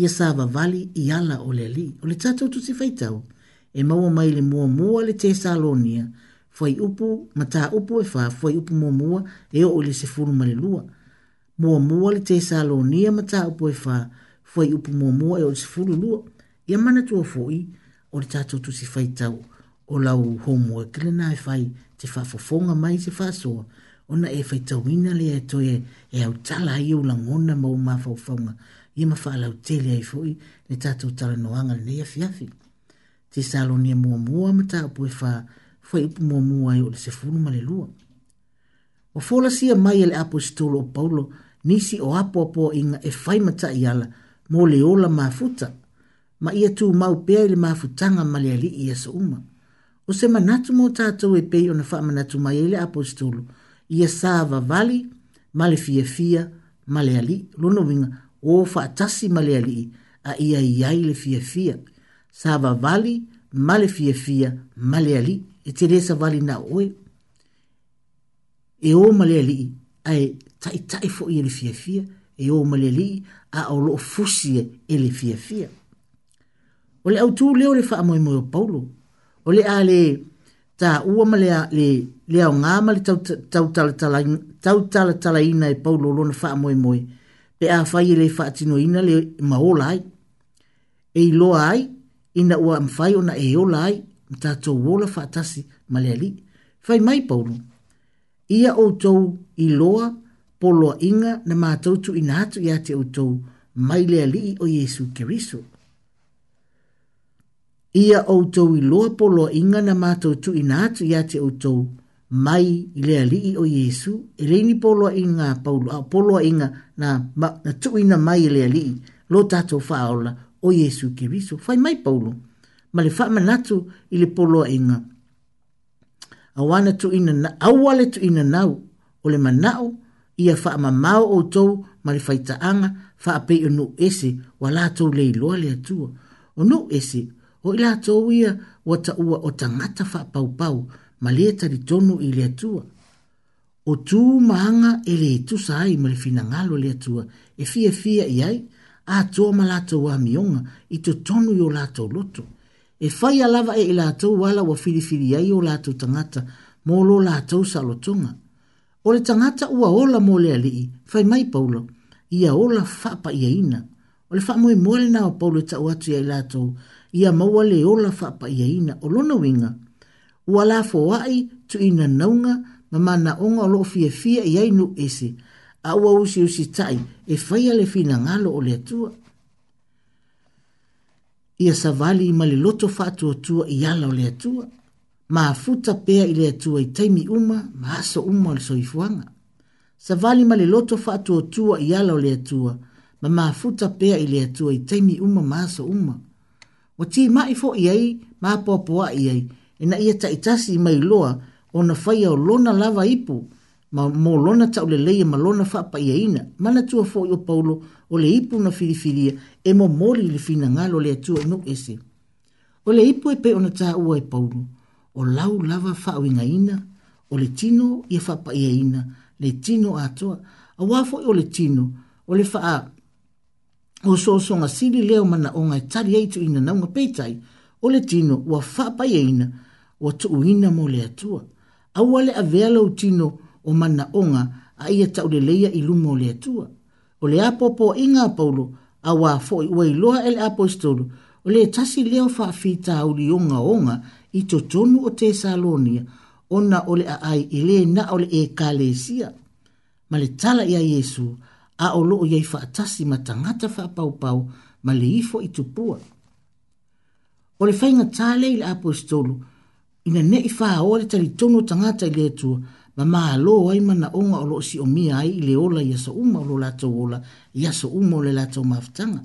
I e sāva vali i ala o le ali. O le tatou tu si whaitau e maua mai le mua mua le te salonia fai upu ma tā upu e wha fai upu mua mua e o le se furu mali lua. Mua mua le te salonia ma tā upu e wha fai upu mua mua e o le se furu lua ia mana tua foʻi o le tatou fai faitau o lau homework lenā e fai te faafofoga mai se faasoa ona e fai faitauina lea e toe e au tala autala ai ulagona ma ou mafaufauga ia mafaalautele ai foʻi le tatou talanoaga lenei afiafi tesalonia muamua ma taupu e fa fai upu muamua ai o le sefulu ma le lua O ua folasia mai e le apoesetolo o paulo nisi o apoapoaʻiga e fai mataʻi ala mo le ola mafuta ma ia tu mau pea i le mafutanga ma le ali i asa uma. O se manatu mo tātou e pei o na wha manatu mai ele apostolo, ia sa vavali ma le fia fia ma le ali, lono winga o wha atasi ma le ali a ia iai le fia fia. Sa vavali ma le fia fia ma le ali, e te resa vali na oe. E o ma e e le ali, ae tai tai fo i le fia fia, e o ma le ali, a o lo fusie e le fia fia o le autu leo le faamoemoe o paulo o le a le taua ma le aoga ma le tautalatalaina e paulo lona faamoemoe pe a fai e lē ina le maola ai e iloa ai ina ua mafai ona e eola ai ma tatou ola faatasi ma le alii fai mai paulo ia outou iloa poloaʻiga na matou ina atu iā te outou mai le ali o iesu keriso ia outou i loa poloa inga na mātou tu ina atu ia te outou mai i lea lii o Yesu. E reini poloa inga, paulo, a poloa inga na, ma, na tu ina mai i lea lii. Lo tātou whaola o Yesu ke riso. Whai mai paulo. Ma le whaama natu i le poloa inga. A wana tu ina na, awale tu ina nau. O le manao ia whaama mao outou ma le whaita anga. Whaapei o nu ese wa lātou lei loa lea tua. O nu ese o i lātou ia ua taua o tangata whapaupau ma lea tari tonu i lea tua. O tū maanga e le tu sai ma le fina ngalo lea tua e fia fia i ai a toa ma lātou a mionga i to tonu i o lātou loto. E fai alava e i lātou wala wa filifiri ai o lātou tangata mō lo lātou salotonga. O le tangata ua ola mō lea lii, fai mai paulo, ia ola whapa ia ina. O le whamoe mōle nao paulo e tau atu ia i ia maua le ola fa pa ia ina o lona winga. Ua la fo wai tu ina naunga ma mana onga o loo fia fia ia inu ese. A ua usi usi tai e faya le fina ngalo o le atua. Ia savali ima le loto fa atua tua i ala o le atua. Ma futa pea i le atua i taimi uma ma aso uma o le soifuanga. Savali ma le loto fa atua tua i ala o le atua ma ma futa pea i le atua i taimi uma ma aso uma. Ma aso uma o ti mai fo i ai ma popo i ai e na ia ta itasi mai loa o na fai o lona lava ipu ma mo lona ta ole leia e ma lona fa pa iaina ma na tua fo i o paulo o le ipu na filifilia e mo moli le fina ngalo le atua no ese o le ipu e pe ona ta ua e paulo o lau lava fa o ina o le tino ia fa pa iaina le tino atua a wafo i o le tino o le faa o so so nga sili leo mana o ngai tari eitu ina na unga peitai, o le tino ua whapai eina ua tuu ina mo le atua. Au ale a vela o tino o mana o nga a ia tau le leia ilu mo le atua. O le apopo inga paulo a wa foi ua iloa ele apostolo o le tasi leo whaafita au li o nga o nga i totonu o te salonia ona ole a ai ile na ole e kalesia. Ma le tala ia Jesu, a o loo fa faatasi ma tagata faapaupau ma le ifo i tupua o le faiga tale i le apostolo ina neʻi faaoa le talitonu o tagata i le atua ma mālō ai manaʻoga o loo siʻomia ai i le ola i aso uma o lo latou ola i uma o le latou mafataga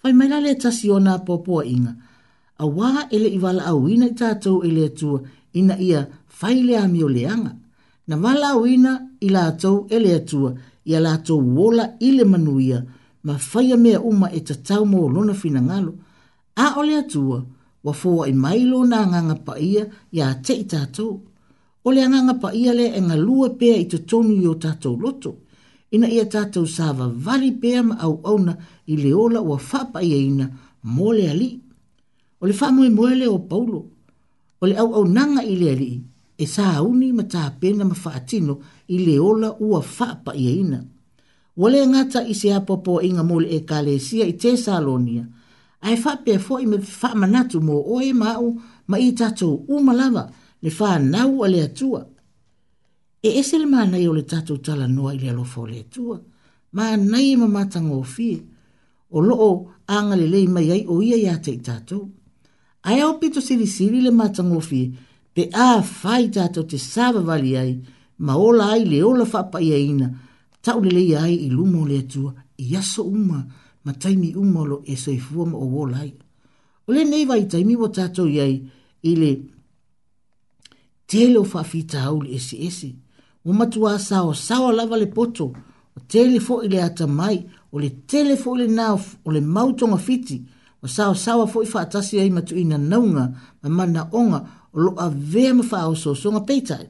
fai mai le atasi ona poapoaʻiga auā e leʻi valaauina i tatou e le ina ia fai le amioleaga na valaauina i latou e le atua ia lātou wola ile manuia ma whaia mea uma e tatau mō luna fina ngalo, a ole atua wa fōa i mailo na nganga pa ia ia te i tātou. Ole le nganga pa ia le e ngalua pēa i tatonu i o tātou loto, ina ia tātou sāwa vari pēa ma au auna i le ola wa whapa ia ina mole ali. Ole le whamoe mōele o paulo, ole au au nanga i le ali e sa uni ma ta pena ma fa atino i le ola ua fa pa i ina. Wale ngata i se apopo inga mole e kalesia i te salonia. Ai fa pe fo i me fa manatu mo o e mau ma i tatou umalava le fa nau ale atua. E esel le mana i o le tatou tala noa i le alofo le atua. Ma nai e mamata ngō O loo angale lei mai ai o ia ia te tatou. Ai au pito sili sili le mata ngō te a fai tato te sawa wali ai, ma ola ai le ola whapa ia ina, tau le lei ai i lumo le atua, i aso uma, ma taimi umolo e soifua ma o wola ai. O le nei wai taimi wa tato iai, i le telo whafita au le esi esi, o matua sao sawa lava le poto, o telefo i le ata mai, o le telefo i le nao, o le mautonga fiti, o sao sawa fo i whaatasi ai matu ina naunga, ma mana onga, o lo ave ma fa o so so ngate tai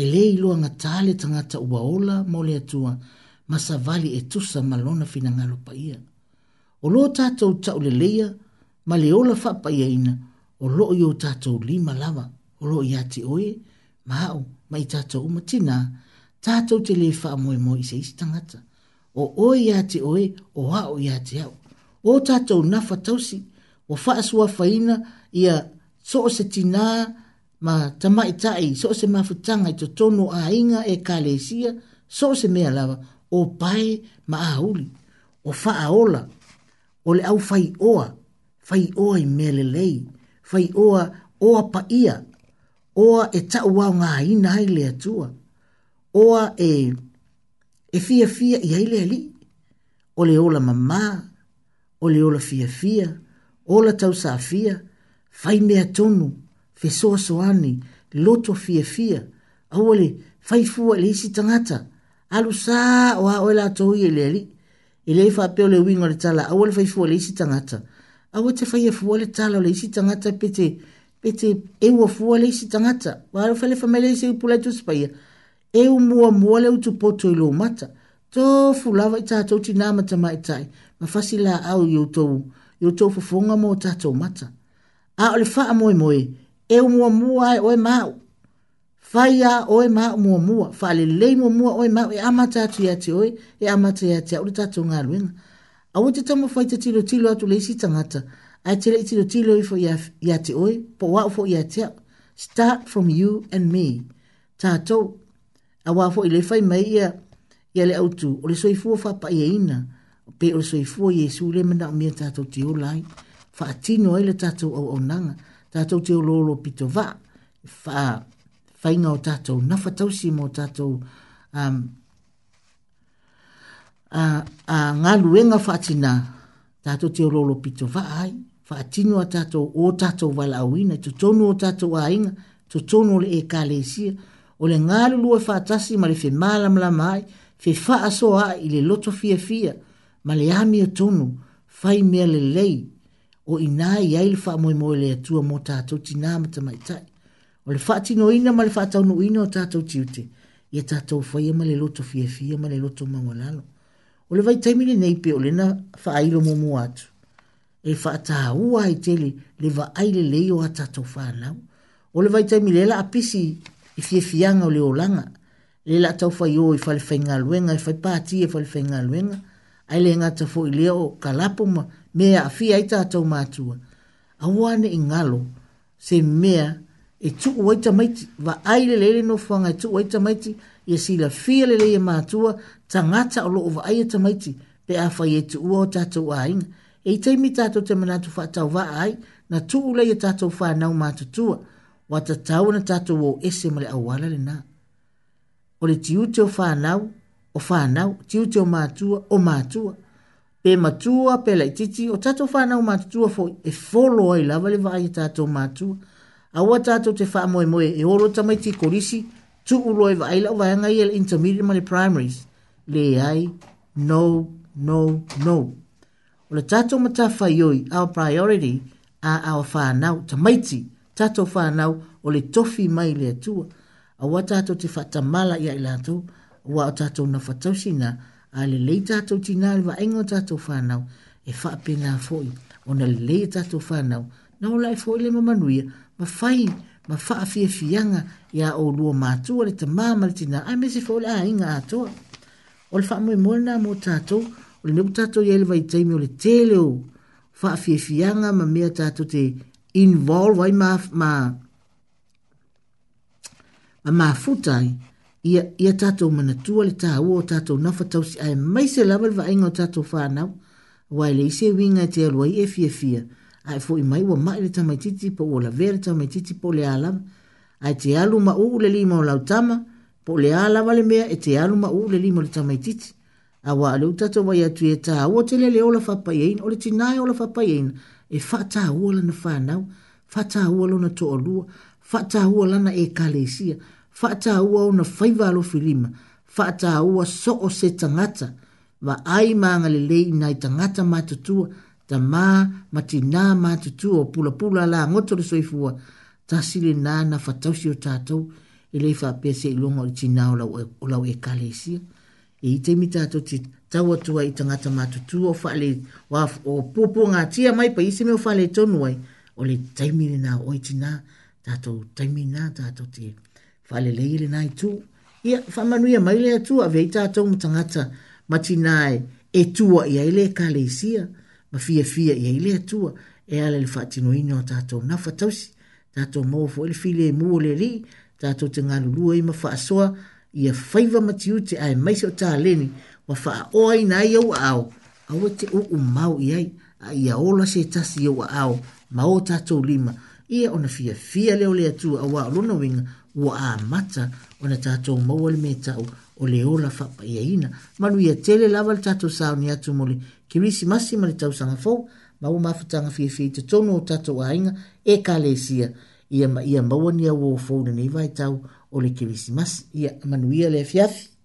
e le i lo nga tale tanga ta wa ola mo le tua ma sa vali e tu sa malona fina nga lo paia o lo ta to ta o le leia ma le ola fa paia ina o lo yo ta to lima lava o lo ia ti oe ma o mai ta to uma tina ta to te le fa mo mo i se istanga o oe ia ti oe o ha o ia ti o ta to na fa tausi o fa aswa faina ia so o se tina ma tama i tai, so o se mafutanga i to tono a inga e kalesia, so o se mea lava, o pai ma a huli, o faa ola, o le au fai oa, fai oa i melelei, fai oa oa pa ia, oa e tau wau ngā ina hai le atua, oa e, e fia fia i hai le ali, o le ola mamā, o le ola fia fia, ola tau sa fia, fai mea tonu, fe soa soani, loto fia fia, awale, fai fua le isi tangata, alu saa o a oela atou i ele ali, ele e faa e peo le wingo le tala, awale fai fua le isi tangata, awa te fai fua le tala le isi tangata pete, pete e ua fua le isi tangata, wale fai le famele isi upulai tu spaya, e u mua mua le utu poto ilo umata, to fulawa i tatou tina matama i tai, mafasila au yotou, yotou fufunga mo tatou mata, a o le faa moe moe, e o mua mua e oe mau. Faya oe mau mua mua, faa le le mua mua oe mau, e ama tatu ya te oe, e ama te ya te aure tatu ngā luenga. A wote tamo fai te tilo tilo atu leisi isi tangata, a te le tilo tilo i fo ya te oe, po wa fo ya te start from you and me. Tato, a wa fo i le fai mai ia, ia le autu, o le soifua fa pa ia e ina, pe o le soifua Yesu le mena o mia tato te o lai fa atino ele tatou au au nanga, tatou te ololo pito va, fa faina o tatou, na fa tausi mo tatou, um, a, a ngā luenga fa atina, tatou te ololo pito va ai, fa atino a tatou o tatou wala au ina, to o tatou a inga, to tonu e ka sia, o le ngā lulua fa atasi ma le fe malamlama ai, fe fa aso ai le loto fia fia, ma le ami o tonu, fai mea le lei, o ina i ai le wha moe le atua mo tātou ti nā mata mai tai. O le wha tino ina ma le wha tau no ina o tātou ti ute. Ia tātou whaia ma le loto fia fia ma le loto mangalalo. O le vai taimile nei pe o le na wha ailo mo mo atu. E wha ta ua i tele le wha aile leio a tātou wha nau. O le vai taimile la apisi i fia fianga o le olanga. Le la tau whai o i whale whai ngā luenga, i whai pātia i e whale whai Ai le ngā fo i leo kalapuma mea a fia i tātou mātua. A wāne i ngalo se mea e tuku waita maiti. Wa aile lele no whanga e tuku waita maiti. Ia si la fia lele e mātua ta ngata o loo wa aia ta maiti. Pe a fai e tu ua o tātou a E i teimi tātou te manatu wha tau ai na tuku lei e tātou wha mātutua. Wa ta tau na tātou o ese male au wala le nā. O le tiute o wha nau, o wha nau, tiute o mātua, mātua. O mātua pe matua pe lai titi o tato whanau matua fo e folo ai lava le vai e tato matua awa tato te wha moe moe e oro tamai ti korisi tu uroi vai lau vai ngai el intermediate mani primaries le ai no no no o le tato mata whai oi our priority a our whanau tamai ti tato whanau o le tofi mai le atua awa tato te wha tamala ia ilato wa tato na fatausina tato ale le tatou tinā le vaega o tatou fanau e faapena foʻi ona leita e fanau na o lae foʻi le mamanuia ma fai ma faafiafiaga iā oulua matua le tamā ma le tinā ae mese foʻi le aiga atoa o le faamoemoe lna mo tatou o lenei ku tatou iai le vaitaimi o le tele o faafiafiaga ma mea tatou te involve ai ma mafuta ma ai ia ia tatou manatua le tāua o tatou nafa tausi ae mai se lava le vaaiga o tatou fanau ua e leʻi seuiga e te alu ai e fiafia ae foʻi mai ua maʻi le tamaitiiti po ua lavea le tamaitiiti po le a lava ae te alu ma uu le lima o lautama po le a lava le mea e te alu ma uu le lima o le tamaitiiti auā leu tatou mai atu ia e tāua telele ola faapaiaina o le tinā e ola faapaiaina e faatāua lana fanau faatāua lona toʻalua faatāua lana ekalesia e fata hua o faiva alo filima, fata hua so o se tangata, wa ai maanga le lei nai tangata matutua, ta mā, mati nā o pula pula la ngoto le soifua, ta sile nā na fatausi o tātou, e fa pese i longa o tina o lau, e, e kale isia. E i teimi tātou ti tau atua i tangata matutua, o fale, o pupu ngā tia mai pa isi me o fale tonu ai, o le taimi le nā o i tina, tātou taimi na tātou tia fale le ile nai tu ia fa ia mai le tu a veita to mutangata matinai e tua ia ile kalesia ma fia fia ia ile tua e ale le fatino ino tato na fatosi tato mo fo ile e file mu le ri tato tenga lulu e ma ia faiva matiu te ai mai so ta leni wa fa oi nai au au au te u u mau ia ia ola se tasi ia au au mau tato lima ia ona fia fia le ole tua wa lona winga ua a mata o na tatou maua le metau o le ola faapaiaina ma lui atele lava le tatou saoni atu mo le kirisimasi ma le tausaga fou ma ua mafutaga fiafiai totonu o tatou aiga e kalesia ia maua ni auō fou lenei vaetau o le kirisimasi ia manuia le afiafi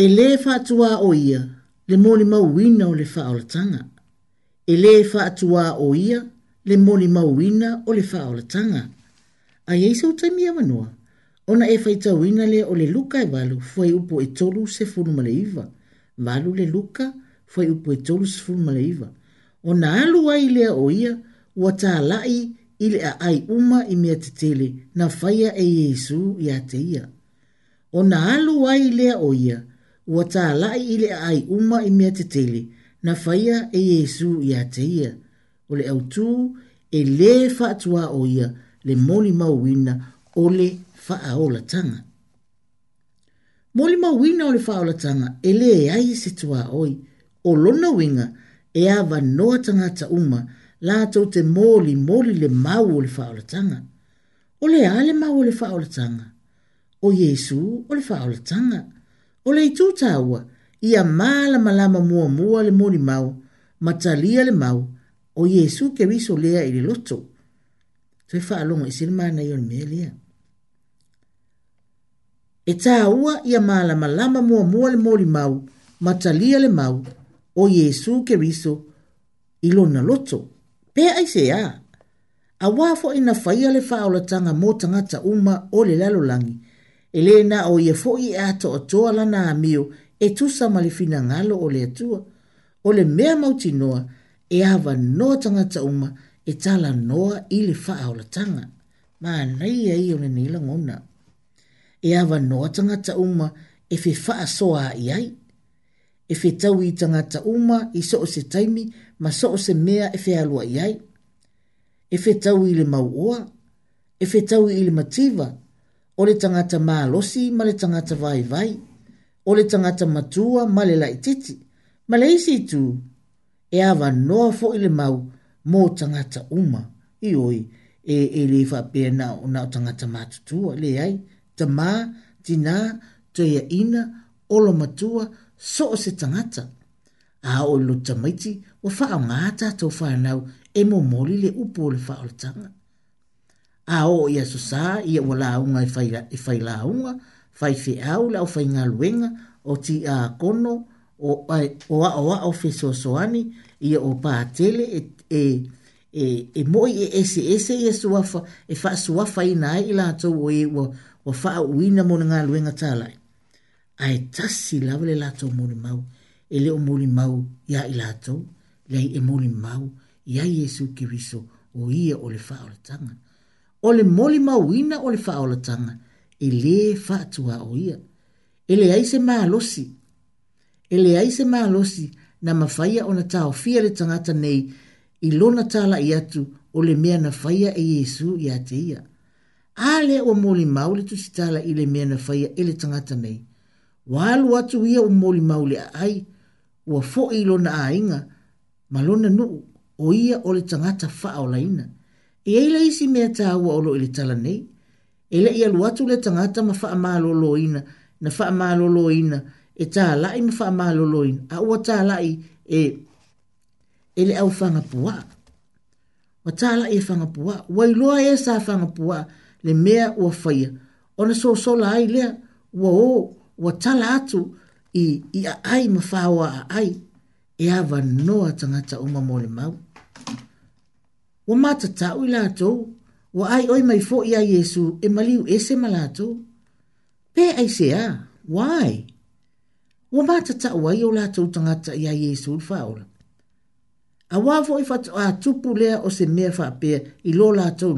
e le faatuā o ia le molimauina o le faaolataga e lē faatuā o ia le molimauina o le faaolataga ai ai sau taimi avanoa ona e faitauina lea o le luka e valu fuai upu e tolu sefulu ma le iva valu le luka fuai upu e tolu sefulu ma le iva ona alu ai lea o ia ua talaʻi i le ai uma i mea tetele na faia e iesu iā te ia ona alu ai lea o ia ua ua tālai i ile ai uma i mea te tele na faia e Yesu ia te ia. O le au tū e le whaatua o ia le moli mauina o le whaaola tanga. Moli mauina o le whaaola tanga e le e ai se tua oi o lona winga e awa noa tangata uma la tau te moli moli le mau o le whaaola tanga. O le ale mau o le whaaola tanga. O Yesu o le whaaola tanga. O le whaaola tanga o le itu tāua ia māla malama mua mua le mori mau, matalia le mau, o Yesu ke riso lea i le loto. Toi wha alongo i sirma na ion mea lea. E tāua ia māla malama mua mua le mori mau, matalia le mau, o Yesu ke riso i lo na loto. Pea ai se a. A wafo ina faia le faa o la tanga mo tangata uma o le lalo langi. langi. Elena o ia foi e ato o toa lana a mio e tu sa malifina ngalo o le atua. O le mea mauti noa e ava noa tanga uma e tala noa ili faa o la tanga. Ma nei e i o le nila ngona. E ava noa tanga uma e fe faa soa i ai. E fe tau i tangata uma i soo se taimi ma soo se mea e fe alua i E fe tau i le mau oa. E fe tau E fe tau i le mativa o le tangata mālosi ma le tangata vai vai, o le tangata matua ma le laititi, ma le isi tu, e awa noa fo i le mau mo tangata uma, i oi, e, e le wha pē na o na tangata mātutua, le ai, ta mā, tina, tuia ina, o lo matua, so o se tangata. A o lo tamaiti, o wha o ngāta tō whanau, e mo mōli le upo le wha o le tangata a o ia so sa ia wala unga i fai i fai la unga fai fe au la fai nga luenga o ti a kono o o a o a o fe so so ani ia o pa tele e e, e e moi e ese ese ia so wa e fa suafa wa fai i la to o e wa wa fa uina ina mo luenga ta lai ai tasi la vele la to mo mau e le o mo mau ia i la to lei e mo mau ia Jesu viso o ia o le fa o le tanga o le moli mauina o le faaolataga i e lē faatuā o ia e leai se malosi e leai se malosi na mafaia ona taofia le tangata nei i lona talaʻi atu o le mea na faia e iesu iā te ia o lea ua molimau le tala i le mea na faia e le tangata nei ua alu atu ia moli molimau le ai ua foʻi i lona aiga ma lona nuu o ia o le tagata faaolaina I eila isi mea tā ua olo ili tala nei. E le ia luatu le tangata ma faa maa ina, na faa maa ina, e tā lai ma faa maa ina, a ua tā lai e, e le au fanga pua. Ma tā lai e fanga pua, ua iloa e sa fanga pua, le mea ua faya. Ona so so ai lea, ua o, ua tala atu, i, i a ai ma faa ai, e ava noa tangata umamole mau. mau wa mata ta u wa ai oi mai fo ia yesu e mali ese malato pe ai se a why wa mata ta wa yo la to ia yesu fa ola a wa i fa a tu pu le o se me fa pe i lo la to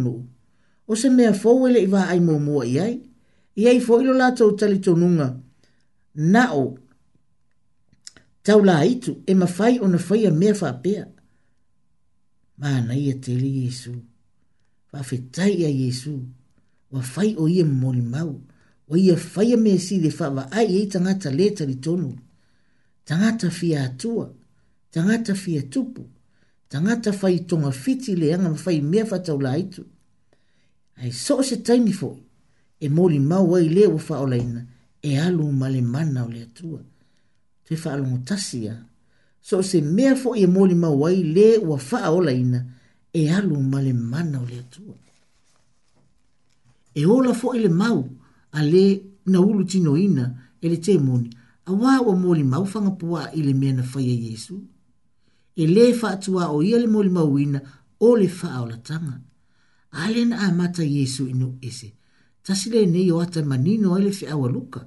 o se me fo wele i va ai mo mo ai ai i ai fo i lo la to tali to Tau la itu, e mawhai o na whai a mea whapea mana ia te li Yesu. Wa whetai a Yesu. Wa fai o ia mori mau. Wa ia whai a mesi le wha wa ai ei tangata le tari tonu. Tangata fia atua. Tangata fia tupu. Tangata fai tonga fiti le anga whai mea whatau la itu. Ai so se taimi fo. E mori mau ai le wa wha e alu male mana o le atua. Te fa alungu tasi ya so se mea fo e moli mawai le ua faa ola ina e alu male mana o le atua. E ola fo ele mau a le na ulu tino ina ele te moni a waa ua moli mau fanga pua ele mea na faya Yesu. E le faa tua o ia le moli mau ina o le faa ola tanga. Ale na amata Yesu ino ese. Tasile ne yo ata manino ele fi awaluka.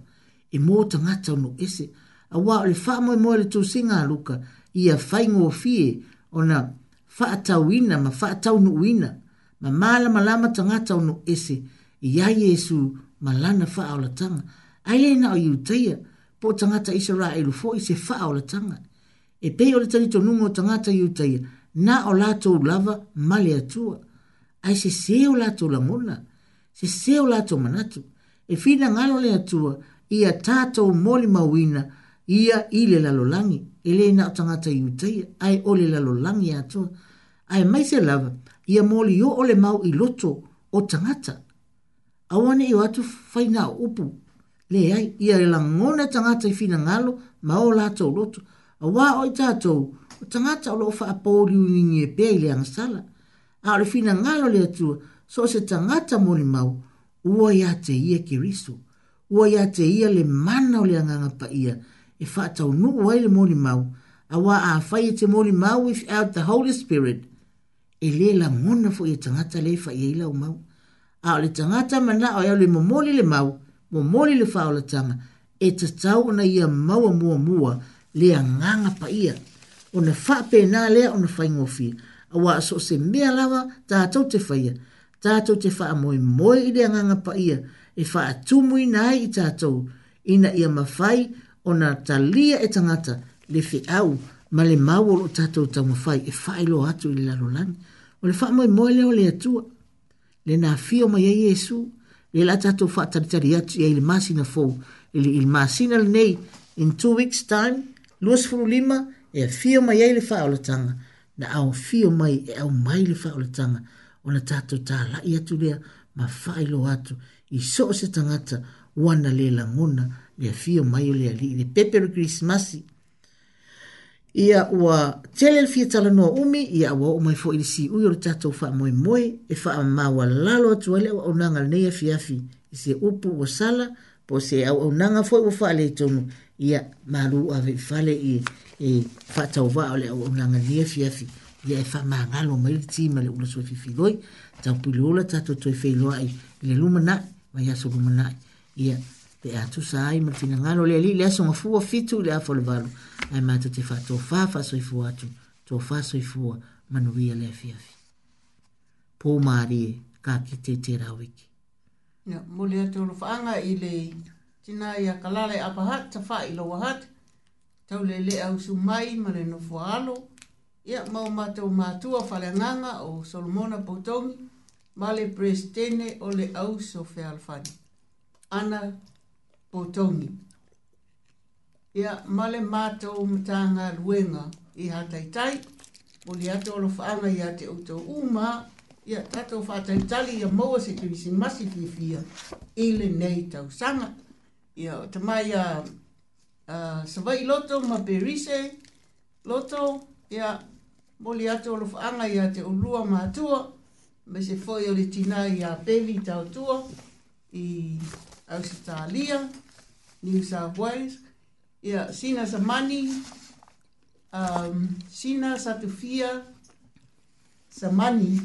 E mo tangata ono ese. Ese a wā o le wha moe moe le tūsinga luka i a whai ngō fie o na whaatau ina ma whaatau nu ina ma māla ma lama tangata o nu ese i a Jesu ma lana wha o la tanga. Ai e na o iuteia po tangata isa rā e lufo i se wha o la tanga. E pe o le tani tonu mo tangata iuteia na o lātou lava male atua. Ai se se o lātou langona, se se o lātou manatu. E fina ngalo le atua i a tātou moli mawina mawina ia i le lalolagi e lē na o tagata iutaia ae o le lalolagi atoa ae mai se lava ia molio o le mau i loto o tagata aua i watu atu faina o upu leai ia e lagona tagata i finagalo ma o latou loto auā o i tatou o tagata o loo faapoliunigi e pea i le agasala a o le ngalo le atua so o se tagata moli mau ua iā te ia keriso ua iā te ia le mana o le pa ia e whātau nuku wai le mōni mau, a wā a whai e te mōni mau without the Holy Spirit, e le la mōna fo i e tangata le wha i e ilau mau. A o le tangata mana o e le momoli le mau, momoli le wha o le tanga, e te tau na ia maua mua mua le a nganga pa ia. O na wha pē nā lea o na whai ngofi, a wā so se mea lawa tātou te whaia, tātou te wha a moi moi i le a nganga pa ia, e wha a tumui nai i tātou, ina ia mawhai, ona talia e tangata le fe au ma le mau o tatou taumafai e faailo atu i le lalolagi o le faamoemoe lea o le atua lenā fio mai ai iesu le la tatou faatalitali atu iai le masina fou i e le masina lenei in two weeks time lima e fio mai ai le faaolataga na ao fio mai e au mai le faaolataga ona tatou talaʻi atu lea ma faailo atu i soo se tagata uana lē lagona le fio mai le ali le pepe le christmas ia ua tele le fia tala noa umi ia ua o mai foi le si ui o le tatou wha moe moe e wha amaua lalo atu ale au au nanga le neia fiafi i se upu ua sala po se au au nanga foi ua wha le tonu ia maru a vei fale i e wha tau wa ale au au nanga le neia fiafi ia e wha maa ngalo mai le tima le ula soe fifidoi tau pili ula tatou toi fei loa i le lumanai mai aso lumanai ia yeah pe atu sa ai ma fina ngano le li le aso fua fitu le afo le ai ma te fa to fa fa so i fua atu to fa so fua manuia le fia fi po mari ka ki te te ra wiki ya mo le te ro fa i le tina ia kalale apa hat ta fa i lo hat tau le le au su mai ma le no fua alo ia ma ma te o le nganga o solomona potongi Male le prestene o le au so fe alfani ana o tongi. Ia male mata o mtanga luenga i hatai tai, o li ato o lofaanga i ate o tō uma, ia tato whātai tali ia moa se tui si masi ki fia, ele nei tau sanga. Ia o tamai a uh, savai loto ma berise, loto, ia mo li ato o lofaanga i ate o lua mātua, me se foi o le tina i a peli tau tua, i ausitalia, ia New South Wales. Ia, sina sa mani, um, sina sa tufia, sa mani,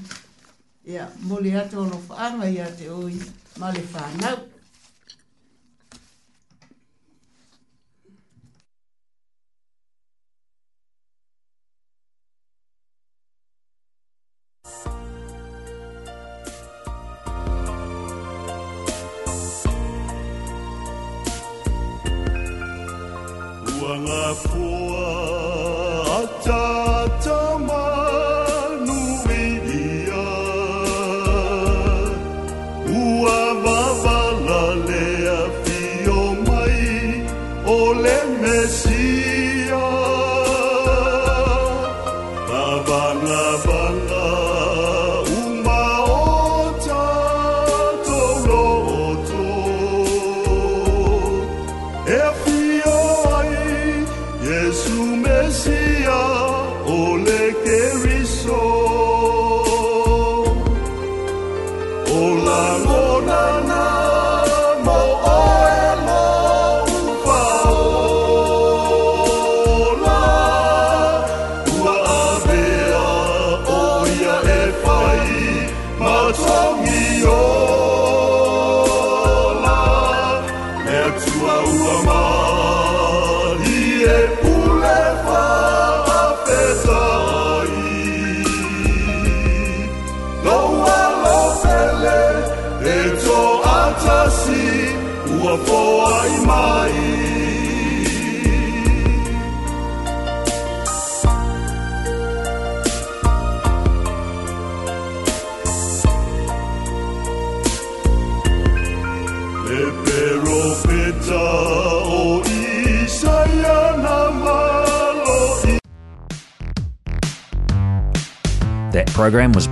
ia, mole ato alofaanga ia te oi, male whanau.